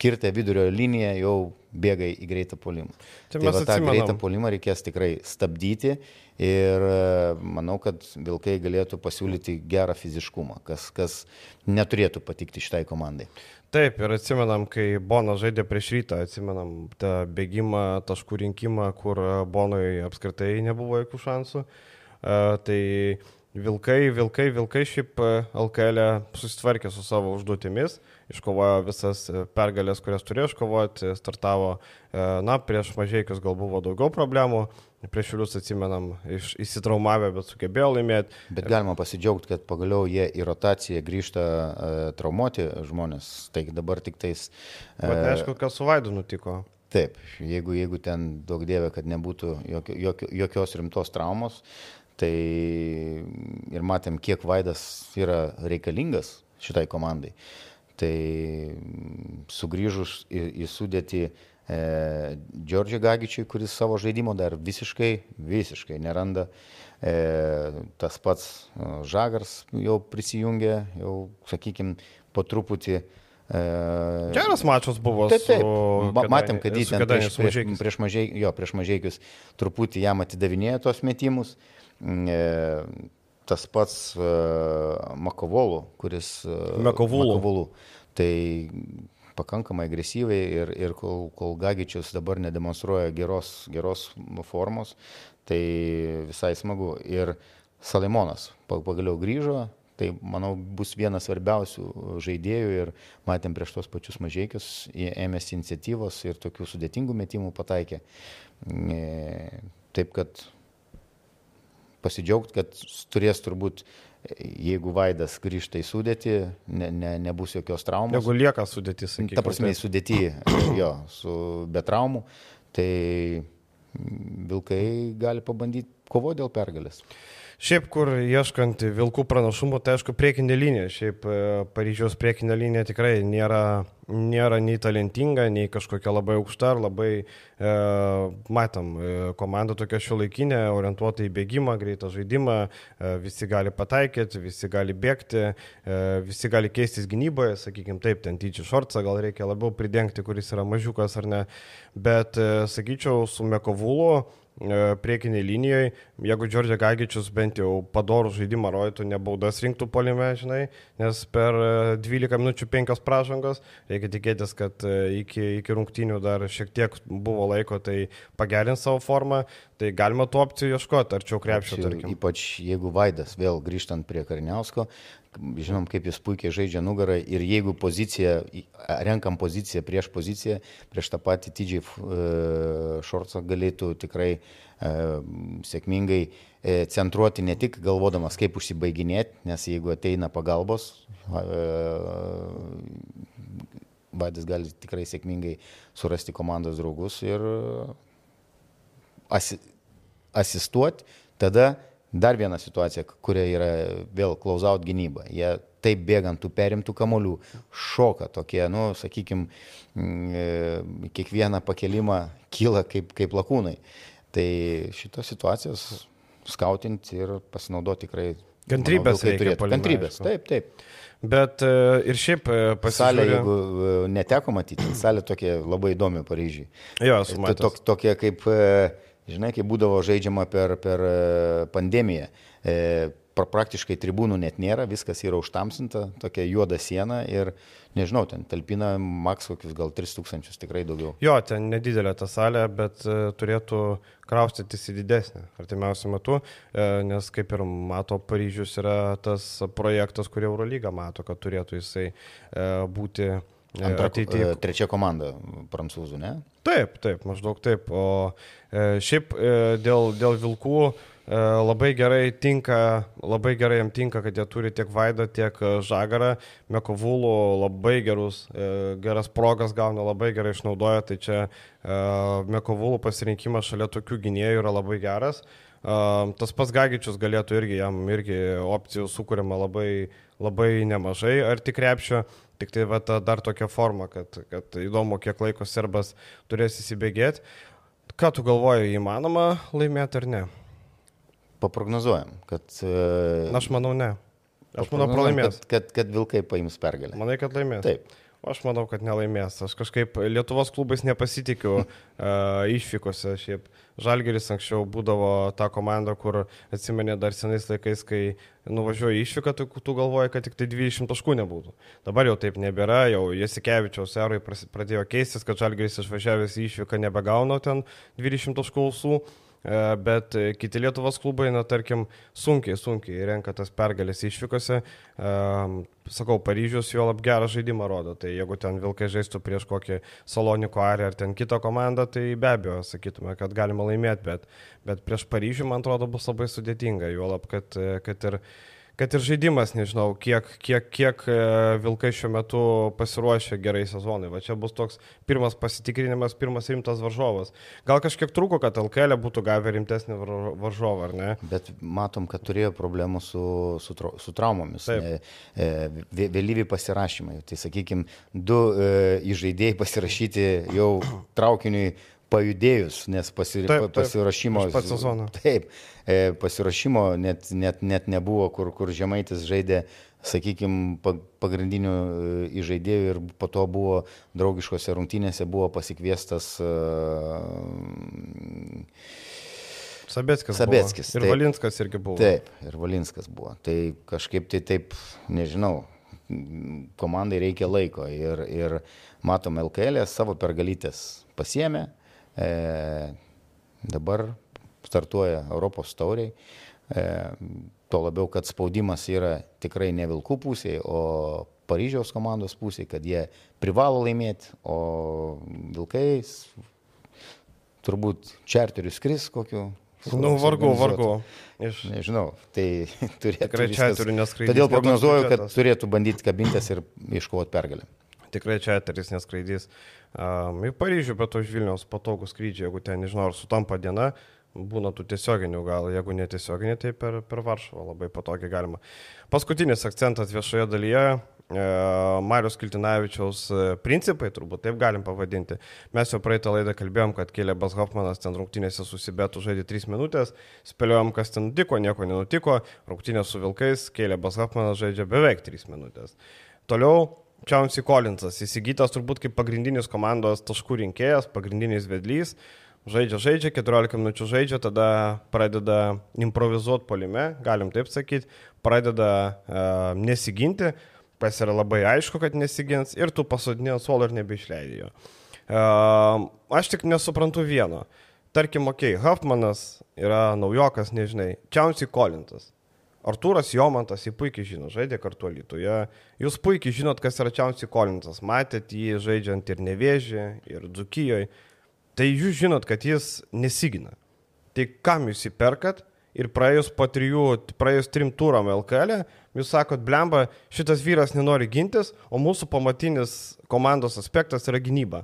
kirtę vidurio liniją, jau bėga į greitą polimą. Tai, tai va, tą greitą polimą reikės tikrai stabdyti ir e, manau, kad Vilkai galėtų pasiūlyti gerą fiziškumą, kas, kas neturėtų patikti šitai komandai. Taip, ir atsimenam, kai Bonas žaidė prieš rytą, atsimenam tą bėgimą, taškų rinkimą, kur Bonui apskritai nebuvo jokių šansų. Uh, tai Vilkai, Vilkai, Vilkai šiaip LKL e susitvarkė su savo užduotimis, iškovojo visas pergalės, kurias turėjo iškovoti, startavo, na, prieš mažiekius gal buvo daugiau problemų, Prieš šiulius atsimenam, iš, įsitraumavę, bet sugebėjo laimėti. Bet galima pasidžiaugti, kad pagaliau jie į rotaciją grįžta uh, traumuoti žmonės. Tai dabar tik tais... Uh, bet aišku, kas su Vaidu nutiko. Taip, jeigu, jeigu ten daug dievė, kad nebūtų jokio, jokio, jokios rimtos traumos, tai ir matėm, kiek Vaidas yra reikalingas šitai komandai. Tai sugrįžus į, į sudėtį e, Džordžiui Gagičiui, kuris savo žaidimo dar visiškai, visiškai neranda. E, tas pats e, Žagars jau prisijungė, jau, sakykime, po truputį. E, Geras mačas buvo. Taip, taip. Su, Matėm, kad jis prieš, prieš, prieš, mažai, jo, prieš mažiekius truputį jam atidavinėjo tos metimus. E, tas pats Makovolų, kuris... Makovulų. Tai pakankamai agresyviai ir, ir kol, kol Gagičius dabar nedemonstruoja geros, geros formos, tai visai smagu. Ir Salimonas pagaliau grįžo, tai manau bus vienas svarbiausių žaidėjų ir matėm prieš tos pačius mažiekius, jie ėmėsi iniciatyvos ir tokių sudėtingų metimų pataikė. E, taip kad pasidžiaugt, kad turės turbūt jeigu Vaidas grįžta į sudėtį, ne, ne, nebus jokios traumos. Jeigu lieka sudėtis, sakykime. Ta prasme, sudėti, jo, su be traumų, tai Vilkai gali pabandyti kovoti dėl pergalės. Šiaip, kur ieškant vilkų pranašumų, tai aišku, priekinė linija. Šiaip e, Paryžiaus priekinė linija tikrai nėra, nėra nei talentinga, nei kažkokia labai aukšta, ar labai, e, matom, e, komanda tokia šiuolaikinė, orientuota į bėgimą, greitą žaidimą, e, visi gali pataikyti, visi gali bėgti, e, visi gali keistis gynyboje, sakykime taip, ten tyčių šortą gal reikia labiau pridengti, kuris yra mažiukas ar ne. Bet, e, sakyčiau, su Mekovulu priekiniai linijoje, jeigu Džordžia Gagičius bent jau padorų žaidimą rodytų, nebaudas rinktų polime, žinai, nes per 12 minučių 5 pražangos, reikia tikėtis, kad iki, iki rungtynių dar šiek tiek buvo laiko, tai pagerins savo formą, tai galima tų opcijų ieškoti, arčiau krepšio, tarkim. Ypač jeigu Vaidas, vėl grįžtant prie Karniausko, žinom, kaip jis puikiai žaidžia nugarą ir jeigu pozicija, renkam poziciją prieš poziciją, prieš tą patį Šorcą e, galėtų tikrai e, sėkmingai e, centruoti ne tik galvodamas, kaip užsibaiginėti, nes jeigu ateina pagalbos, Vaidas gali tikrai sėkmingai surasti komandos draugus ir asi, asistuoti, tada Dar viena situacija, kuria yra vėl close-out gynyba. Jie taip bėgant tų perimtų kamolių, šoka tokie, nu, sakykime, kiekvieną pakelimą kyla kaip, kaip lakūnai. Tai šitos situacijos skautinti ir pasinaudoti tikrai. Kantrybės manau, reikia. Kantrybės, taip, taip. Bet e, ir šiaip e, pasisalė, jeigu e, neteko matyti, salė tokia labai įdomi Paryžiai. Jo, esu matęs. Tok, tokie kaip Žinai, kai būdavo žaidžiama per, per e, pandemiją, e, praktiškai tribūnų net nėra, viskas yra užtamsinta, tokia juoda siena ir, nežinau, ten talpina maks kokius gal 3000 tikrai daugiau. Jo, ten nedidelė ta salė, bet uh, turėtų kraustytis į didesnę artimiausiu metu, uh, nes kaip ir mato, Paryžius yra tas projektas, kurį Eurolyga mato, kad turėtų jisai būti Antra, ateityje. Trečia komanda prancūzų, ne? Taip, taip, maždaug taip. O e, šiaip e, dėl, dėl Vilkų e, labai gerai tinka, labai gerai jam tinka, kad jie turi tiek Vaidą, tiek Žagarą. Mekovulų labai gerus, e, geras progas gauna, labai gerai išnaudoja. Tai čia e, Mekovulų pasirinkimas šalia tokių gynėjų yra labai geras. E, tas pats Gagičius galėtų irgi, jam irgi opcijų sukūrima labai, labai nemažai. Ar tik krepšio? Tik tai va, ta, dar tokia forma, kad, kad įdomu, kiek laiko serbas turės įsibėgėti. Ką tu galvoji, įmanoma laimėti ar ne? Paprognozuojam, kad... Uh, Aš manau, ne. Aš manau, pralaimės. Kad, kad, kad Vilkai paims pergalę. Manai, kad laimės? Taip. Aš manau, kad nelaimės. Aš kažkaip Lietuvos klubais nepasitikiu uh, išvykose. Šiaip Žalgeris anksčiau būdavo ta komanda, kur atsimenė dar senais laikais, kai nuvažiuoji išvyką, tu, tu galvoji, kad tik tai 20 taškų nebūtų. Dabar jau taip nebėra, jau Jasikevičiaus erui pradėjo keistis, kad Žalgeris išvažiavęs į išvyką nebegauna ten 20 taškų ausų. E, bet kiti Lietuvos klubai, na, tarkim, sunkiai, sunkiai renka tas pergalės išvykose. E, sakau, Paryžius jo lab gerą žaidimą rodo, tai jeigu ten Vilkai žaistų prieš kokį Saloniko arį ar ten kitą komandą, tai be abejo sakytume, kad galima laimėti, bet, bet prieš Paryžių, man atrodo, bus labai sudėtinga, jo lab, kad, kad ir kad ir žaidimas, nežinau, kiek, kiek, kiek e, Vilkai šiuo metu pasiruošia gerai sezonui. Va čia bus toks pirmas pasitikrinimas, pirmas rimtas varžovas. Gal kažkiek trūko, kad LKL būtų gavę rimtesnį varžovą, ar ne? Bet matom, kad turėjo problemų su, su, su traumomis. E, vėlyvi pasirašymai. Tai sakykime, du e, įžaidėjai pasirašyti jau traukiniui pajudėjus, nes pasi, taip, taip, pasirašymo... Pats sezoną. Taip, e, pasirašymo net, net, net nebuvo, kur, kur Žemaitis žaidė, sakykime, pagrindinių e, įžaidėjų ir po to buvo draugiškose rungtynėse buvo pasikviestas uh, Sabeckis. Sabeckis. Buvo. Ir taip, Valinskas irgi buvo. Taip, ir Valinskas buvo. Tai kažkaip tai taip, nežinau, komandai reikia laiko ir, ir matom LKL e savo pergalytės pasiemė, E, dabar startuoja Europos tauriai. E, tuo labiau, kad spaudimas yra tikrai ne Vilkų pusėje, o Paryžiaus komandos pusėje, kad jie privalo laimėti, o Vilkai turbūt čarterius skris kokiu. Nu, vargu, vargu. Iš... Nežinau, tai turėtų. Tikrai čia turiu neskraidyti. Todėl prognozuoju, kad turėtų bandyti kabintis ir iškovoti pergalę. Tikrai čia eteris neskraidys. Um, į Paryžių, bet už Vilniaus patogų skrydžiai, jeigu ten, nežinau, ar sutampa diena, būna tų tiesioginių, gal jeigu netiesioginė, tai per, per Varšuvą labai patogiai galima. Paskutinis akcentas viešoje dalyje e, Marius Kiltinavičiaus e, principai, turbūt taip galim pavadinti. Mes jau praeitą laidą kalbėjom, kad Kėlėbas Hoffmanas ten rungtynėse susibėtų žaidė 3 minutės, spėliojom, kas ten nutiko, nieko nenutiko, rungtynės su Vilkais, Kėlėbas Hoffmanas žaidžia beveik 3 minutės. Toliau Čiaunsy Collinsas, įsigytas turbūt kaip pagrindinis komandos taškų rinkėjas, pagrindinis vedlys. žaidžia, žaidžia, 14 minučių žaidžia, tada pradeda improvizuoti polime, galim taip sakyti, pradeda uh, nesiginti, pas yra labai aišku, kad nesigins ir tu pasodinė ant suolo ir nebeišleidai jo. Uh, aš tik nesuprantu vieno. Tarkim, okei, okay, Huffmanas yra naujokas, nežinai, Čiausiai Kolintas. Artūras Jomantas, jį puikiai žino, žaidė kartu Lietuvoje. Jūs puikiai žinot, kas yra Čiausiai Kolintas. Matėt jį žaidžiant ir Nevėžį, ir Dzukijoje. Tai jūs žinot, kad jis nesigina. Tai kam jūs įperkat ir praėjus po trijų, praėjus trim turam LKL, e, jūs sakot, blemba, šitas vyras nenori gintis, o mūsų pamatinis komandos aspektas yra gynyba.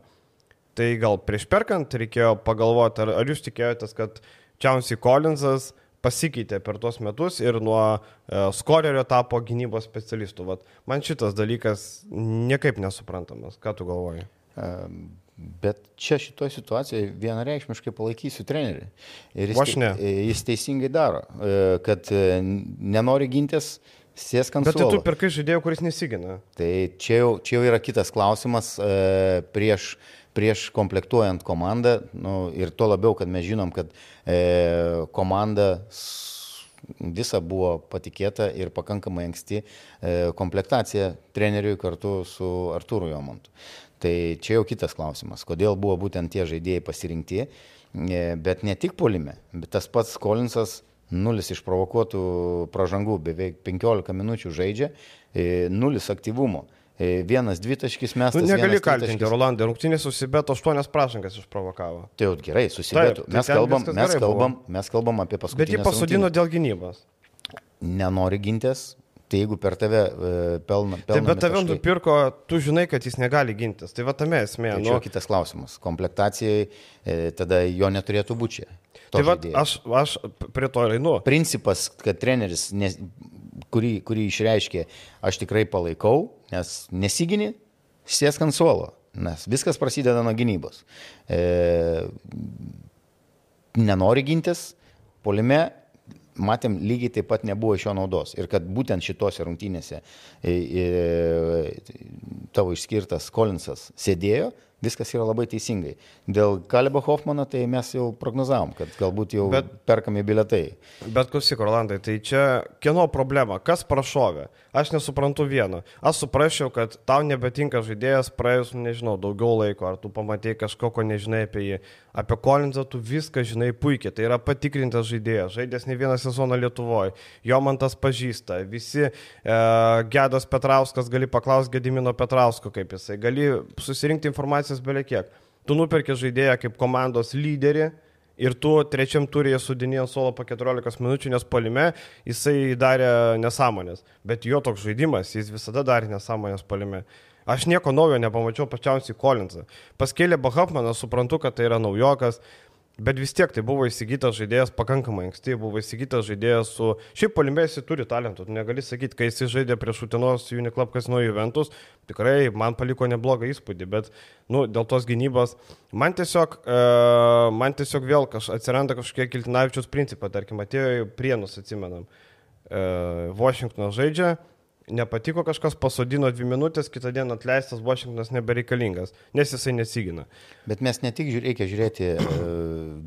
Tai gal prieš perkant reikėjo pagalvoti, ar, ar jūs tikėjotės, kad Čiausiai Kolinsas pasikeitė per tuos metus ir nuo e, skorerio tapo gynybos specialistų. Vat man šitas dalykas niekaip nesuprantamas. Ką tu galvoji? Bet čia šitoje situacijoje vienareikšmiškai palaikysiu trenerių. Ir jis, te, jis teisingai daro, e, kad e, nenori gintis, sėsk ant suolo. Bet tai tu pirkai žaidėjų, kuris nesigina. Tai čia jau, čia jau yra kitas klausimas prieš prieš komplektuojant komandą nu, ir tuo labiau, kad mes žinom, kad e, komanda visa buvo patikėta ir pakankamai anksti e, komplektacija treneriui kartu su Artūru Jomontu. Tai čia jau kitas klausimas, kodėl buvo būtent tie žaidėjai pasirinkti, e, bet ne tik polime, bet tas pats Kolinsas nulis išprovokuotų pražangų, beveik 15 minučių žaidžia, e, nulis aktyvumo. E, vienas dvitaškis mes. Nu, negali kaltinti Rolandą, rungtynės susibeto aštuonias prašangas išprovokavo. Tai jau gerai, susibeto. Mes, tai kalbam, mes, kalbam, mes kalbam apie paskutinį. Bet jį pasodino rungtynės. dėl gynybos. Nenori gintis, tai jeigu per tave uh, pelna. Taip, bet tave nupirko, tu žinai, kad jis negali gintis. Tai va tame esmė. Tai nu... kitas klausimas. Komplektacijai e, tada jo neturėtų būti. Tai va, aš, aš prie to einu. Principas, kad treneris ne, kurį, kurį išreiškė, aš tikrai palaikau, nes nesigini, sėsk ant suolo, nes viskas prasideda nuo gynybos. E, nenori gintis, polime matėm, lygiai taip pat nebuvo iš jo naudos. Ir kad būtent šitose rungtynėse e, e, tavo išskirtas Kolinsas sėdėjo, viskas yra labai teisingai. Dėl Kalebo Hoffmano tai mes jau prognozavom, kad galbūt jau bet, perkami biletai. Bet klausyk, Rolandai, tai čia kieno problema, kas prašovė? Aš nesuprantu vieno. Aš suprasčiau, kad tau nebetinka žaidėjas praėjus, nežinau, daugiau laiko, ar tu pamatėjai kažko, ko nežinai apie jį. Apie Kolinsą tu viską žinai puikiai, tai yra patikrintas žaidėjas, žaidęs ne vieną sezoną Lietuvoje, jo man tas pažįsta, visi e, Gedas Petrauskas gali paklausti Gedimino Petrausko, kaip jisai, gali susirinkti informacijos beliekiek. Tu nuperki žaidėją kaip komandos lyderį, ir tu trečiam turėje sudinėjo solo po 14 minučių, nes palime jisai darė nesąmonės. Bet jo toks žaidimas, jis visada darė nesąmonės palime. Aš nieko naujo nepamačiau pačiausiai Kolinsą. Paskėlė Bahapmanas, suprantu, kad tai yra naujokas, Bet vis tiek tai buvo įsigytas žaidėjas pakankamai anksti, buvo įsigytas žaidėjas su... Šiaip polimėsi turi talentų, negali sakyti, kai jis žaidė prieš Utinos Uniklub Kasino Juventus, tikrai man paliko neblogą įspūdį, bet, nu, dėl tos gynybos, man tiesiog, e, man tiesiog vėl kaž, atsiranda kažkokie Kiltinavičius principai, tarkim, atėjo į Prienus, atsimenam. E, Washingtonas žaidžia, nepatiko kažkas, pasodino dvi minutės, kitą dieną atleistas Washingtonas nebereikalingas, nes jisai nesigina. Bet mes ne tik reikia žiūrėti, e,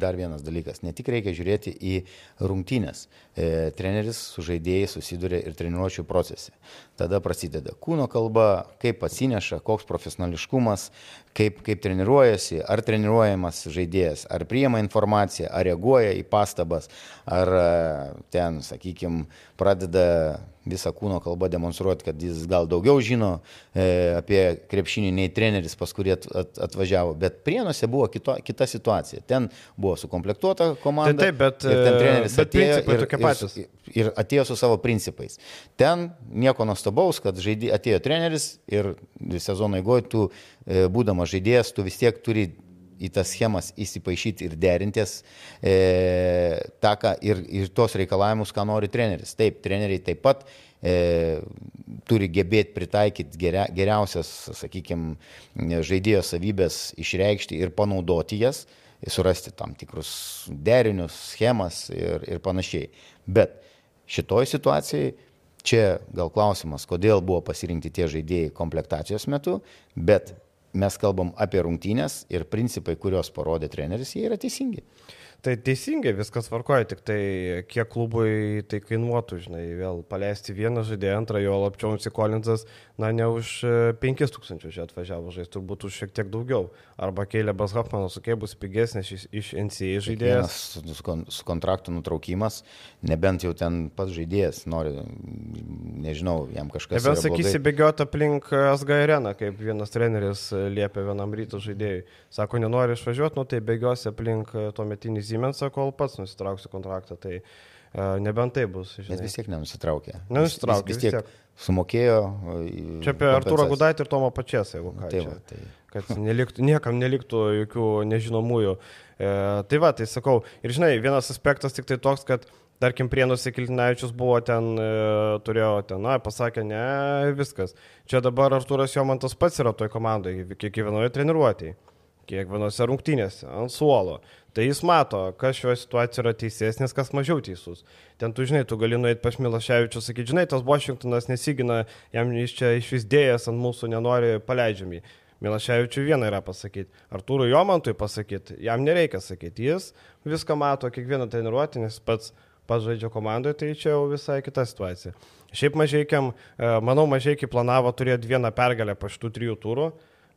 dar vienas dalykas, ne tik reikia žiūrėti į rungtynės. E, treneris su žaidėjais susiduria ir treniruočio procese. Tada prasideda kūno kalba, kaip atsineša, koks profesionališkumas, kaip, kaip treniruojasi, ar treniruojamas žaidėjas, ar priema informaciją, ar reaguoja į pastabas, ar e, ten, sakykime, pradeda visą kūno kalbą demonstruoti, kad jis gal daugiau žino e, apie krepšinį nei treneris, pas kurį at, at, atvažiavo. Bet prienuose buvo kito, kita situacija. Ten buvo sukomplektuota komanda. Tai taip, bet, ten treneris bet atėjo ir, ir, ir atėjo su savo principais. Ten nieko nuostabaus, kad žaidė, atėjo treneris ir sezono tu, e, būdamas žaidėjas, tu vis tiek turi į tas schemas įsipaišyti ir derintis e, tą, ką ir, ir tos reikalavimus, ką nori treneris. Taip, treneriai taip pat e, turi gebėti pritaikyti geria, geriausias, sakykime, žaidėjo savybės išreikšti ir panaudoti jas, surasti tam tikrus derinius, schemas ir, ir panašiai. Bet šitoj situacijai Čia gal klausimas, kodėl buvo pasirinkti tie žaidėjai komplektacijos metu, bet mes kalbam apie rungtynės ir principai, kuriuos parodė treneris, jie yra teisingi. Tai teisingai viskas varkoja, tik tai kiek klubui tai kainuotų, žinai, vėl paleisti vieną žaidėją, antrą jo lapčiausi Kolinsas, na ne už 5000 čia atvažiavo žaisti, turbūt už šiek tiek daugiau. Arba Keilebas Hoffmanas, sukai bus pigesnis iš, iš NCA žaidėjas. Su, su kontraktų nutraukimas, nebent jau ten pats žaidėjas nori, nežinau, jam kažkas. Nebent sakysi bėgioti aplink SG areną, kaip vienas treneris liepia vienam ryto žaidėjui. Sako, nenori išvažiuoti, nu tai bėgiosi aplink tuo metinį Siemensą, kol pats nusitrauksiu kontraktą. Tai uh, nebent tai bus. Žinai. Bet vis tiek nenusitraukė. Nenusitraukė. Vis, vis tiek, vis tiek sumokėjo. Čia apie Arturą Gudaitį ir Tomą Pačias, jeigu ką. Tai va, tai... Kad neliktų, niekam neliktų jokių nežinomųjų. E, tai va, tai sakau. Ir žinai, vienas aspektas tik tai toks, kad tarkim, Prienuose Kiltinavičius buvo ten, e, turėjo ten, na, pasakė, ne, viskas. Čia dabar Arturas Jomantas pats yra toj komandai, kiekvienoje treniruotėje, kiekvienose rungtynėse, ant suolo. Tai jis mato, kas šioje situacijoje yra teisesnis, kas mažiau teisus. Ten tu žinai, tu gali nueiti pas Milaševičius, sakyti, žinai, tas Washingtonas nesigina, jam iš čia išvisdėjęs ant mūsų nenori paleidžiami. Milaševičiui vieną yra pasakyti, Artūrui Jomantui pasakyti, jam nereikia sakyti, jis viską mato, kiekvieną treniruotę, nes pats pažaidžia komandoje, tai čia jau visai kita situacija. Šiaip mažiekiam, e, manau, mažiekiai planavo turėti vieną pergalę po šitų trijų turų.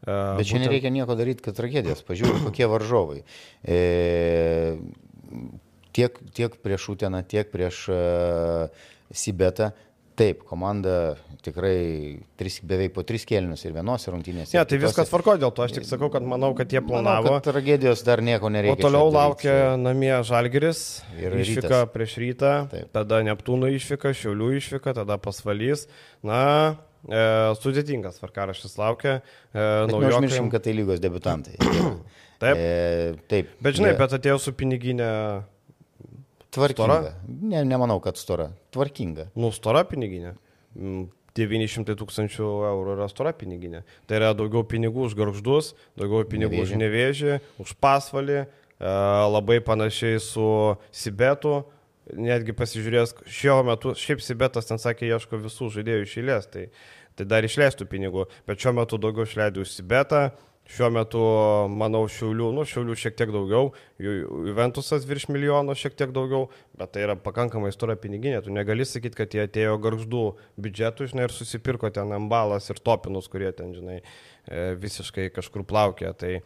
Bet čia būtent... nereikia nieko daryti, kad tragedijas. Pažiūrėk, kokie varžovai. E, tiek, tiek prieš Uteną, tiek prieš uh, Sibetą. Taip, komanda tikrai tris, beveik po tris kėlinius ir vienose rungtynėse. Ne, ja, tai viskas tvarko dėl to, aš tik sakau, kad manau, kad jie planavo. Manau, kad tragedijos dar nieko nereikia. O toliau laukia namie Žalgeris, išvyka rytas. prieš rytą, Taip. tada Neptūno išvyka, Šiaulių išvyka, tada pasvalys. Na, E, sudėtingas varkaraštis laukia. E, Neužmirškim, kad tai lygos debutantai. taip. E, taip. Bet žinai, bet atėjo su piniginė. Tvarkinga. Stora? Ne, nemanau, kad stora. Tvarkinga. Nu, stora piniginė. 900 mm, tūkstančių eurų yra stora piniginė. Tai yra daugiau pinigų už garždus, daugiau pinigų nevėžį. už nevėžį, už pasvalį, e, labai panašiai su Sibetu netgi pasižiūrės, šiuo metu, šiaip Sibetas ten sakė, ieško visų žaidėjų iš eilės, tai, tai dar išleistų pinigų, bet šiuo metu daugiau išleidau Sibetą, šiuo metu, manau, Šiaulių, nu, Šiaulių šiek tiek daugiau, Juventusas virš milijono šiek tiek daugiau, bet tai yra pakankamai stora piniginė, tu negali sakyti, kad jie atėjo garždų biudžetų, žinai, ir susipirko ten ambalas ir topinus, kurie ten, žinai, e, visiškai kažkur plaukia. Tai,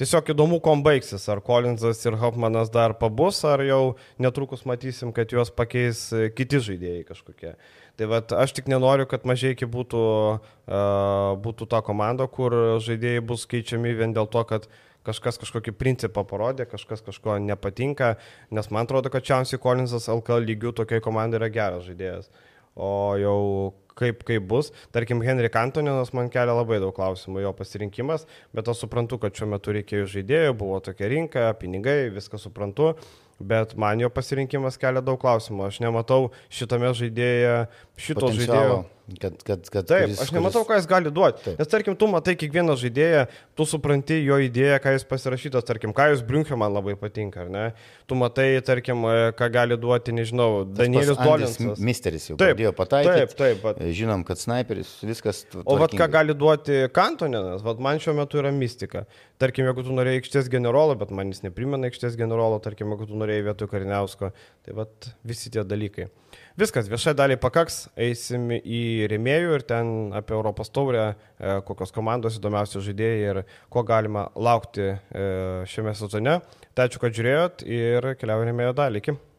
Tiesiog įdomu, kom baigsis, ar Collinsas ir Hoffmanas dar pabus, ar jau netrukus matysim, kad juos pakeis e, kiti žaidėjai kažkokie. Tai vat, aš tik nenoriu, kad mažai iki būtų, uh, būtų ta komanda, kur žaidėjai bus keičiami vien dėl to, kad kažkas kažkokį principą parodė, kažkas kažko nepatinka, nes man atrodo, kad Čiausiai Collinsas LKL lygių tokiai komandai yra geras žaidėjas. O jau kaip, kaip bus. Tarkim, Henrik Antoninas man kelia labai daug klausimų, jo pasirinkimas, bet aš suprantu, kad šiuo metu reikėjo žaidėjų, buvo tokia rinka, pinigai, viską suprantu bet man jo pasirinkimas kelia daug klausimų. Aš nematau šitame žaidėje, šito žaidėjo. Kad, kad, kad Taip, kuris, aš nematau, ką jis gali duoti. Taip. Nes tarkim, tu matai kiekvieną žaidėją, tu supranti jo idėją, ką jis pasirašytas, tarkim, ką jūs Briunkė man labai patinka, ar ne? Tu matai, tarkim, e, ką gali duoti, nežinau, Danielius Dolinsas. Misteris jau taip, pradėjo pataikyti. Taip, taip. Bet... Žinom, kad sniperis, viskas. Tvarkingai. O vad ką gali duoti Kantoninas, vad man šiuo metu yra mistika. Tarkim, jeigu tu norėjai aikštės generolo, bet man jis neprimena aikštės generolo, tarkim, jeigu tu norėjai vietoj Kariniausko. Tai vat visi tie dalykai. Viskas, viešai daliai pakaks, eisim į rėmėjų ir ten apie Europos taurę, e, kokios komandos įdomiausi žaidėjai ir ko galima laukti e, šiame sezone. Tai ačiū, kad žiūrėjot ir keliaujame į rėmėjo dalį. Iki.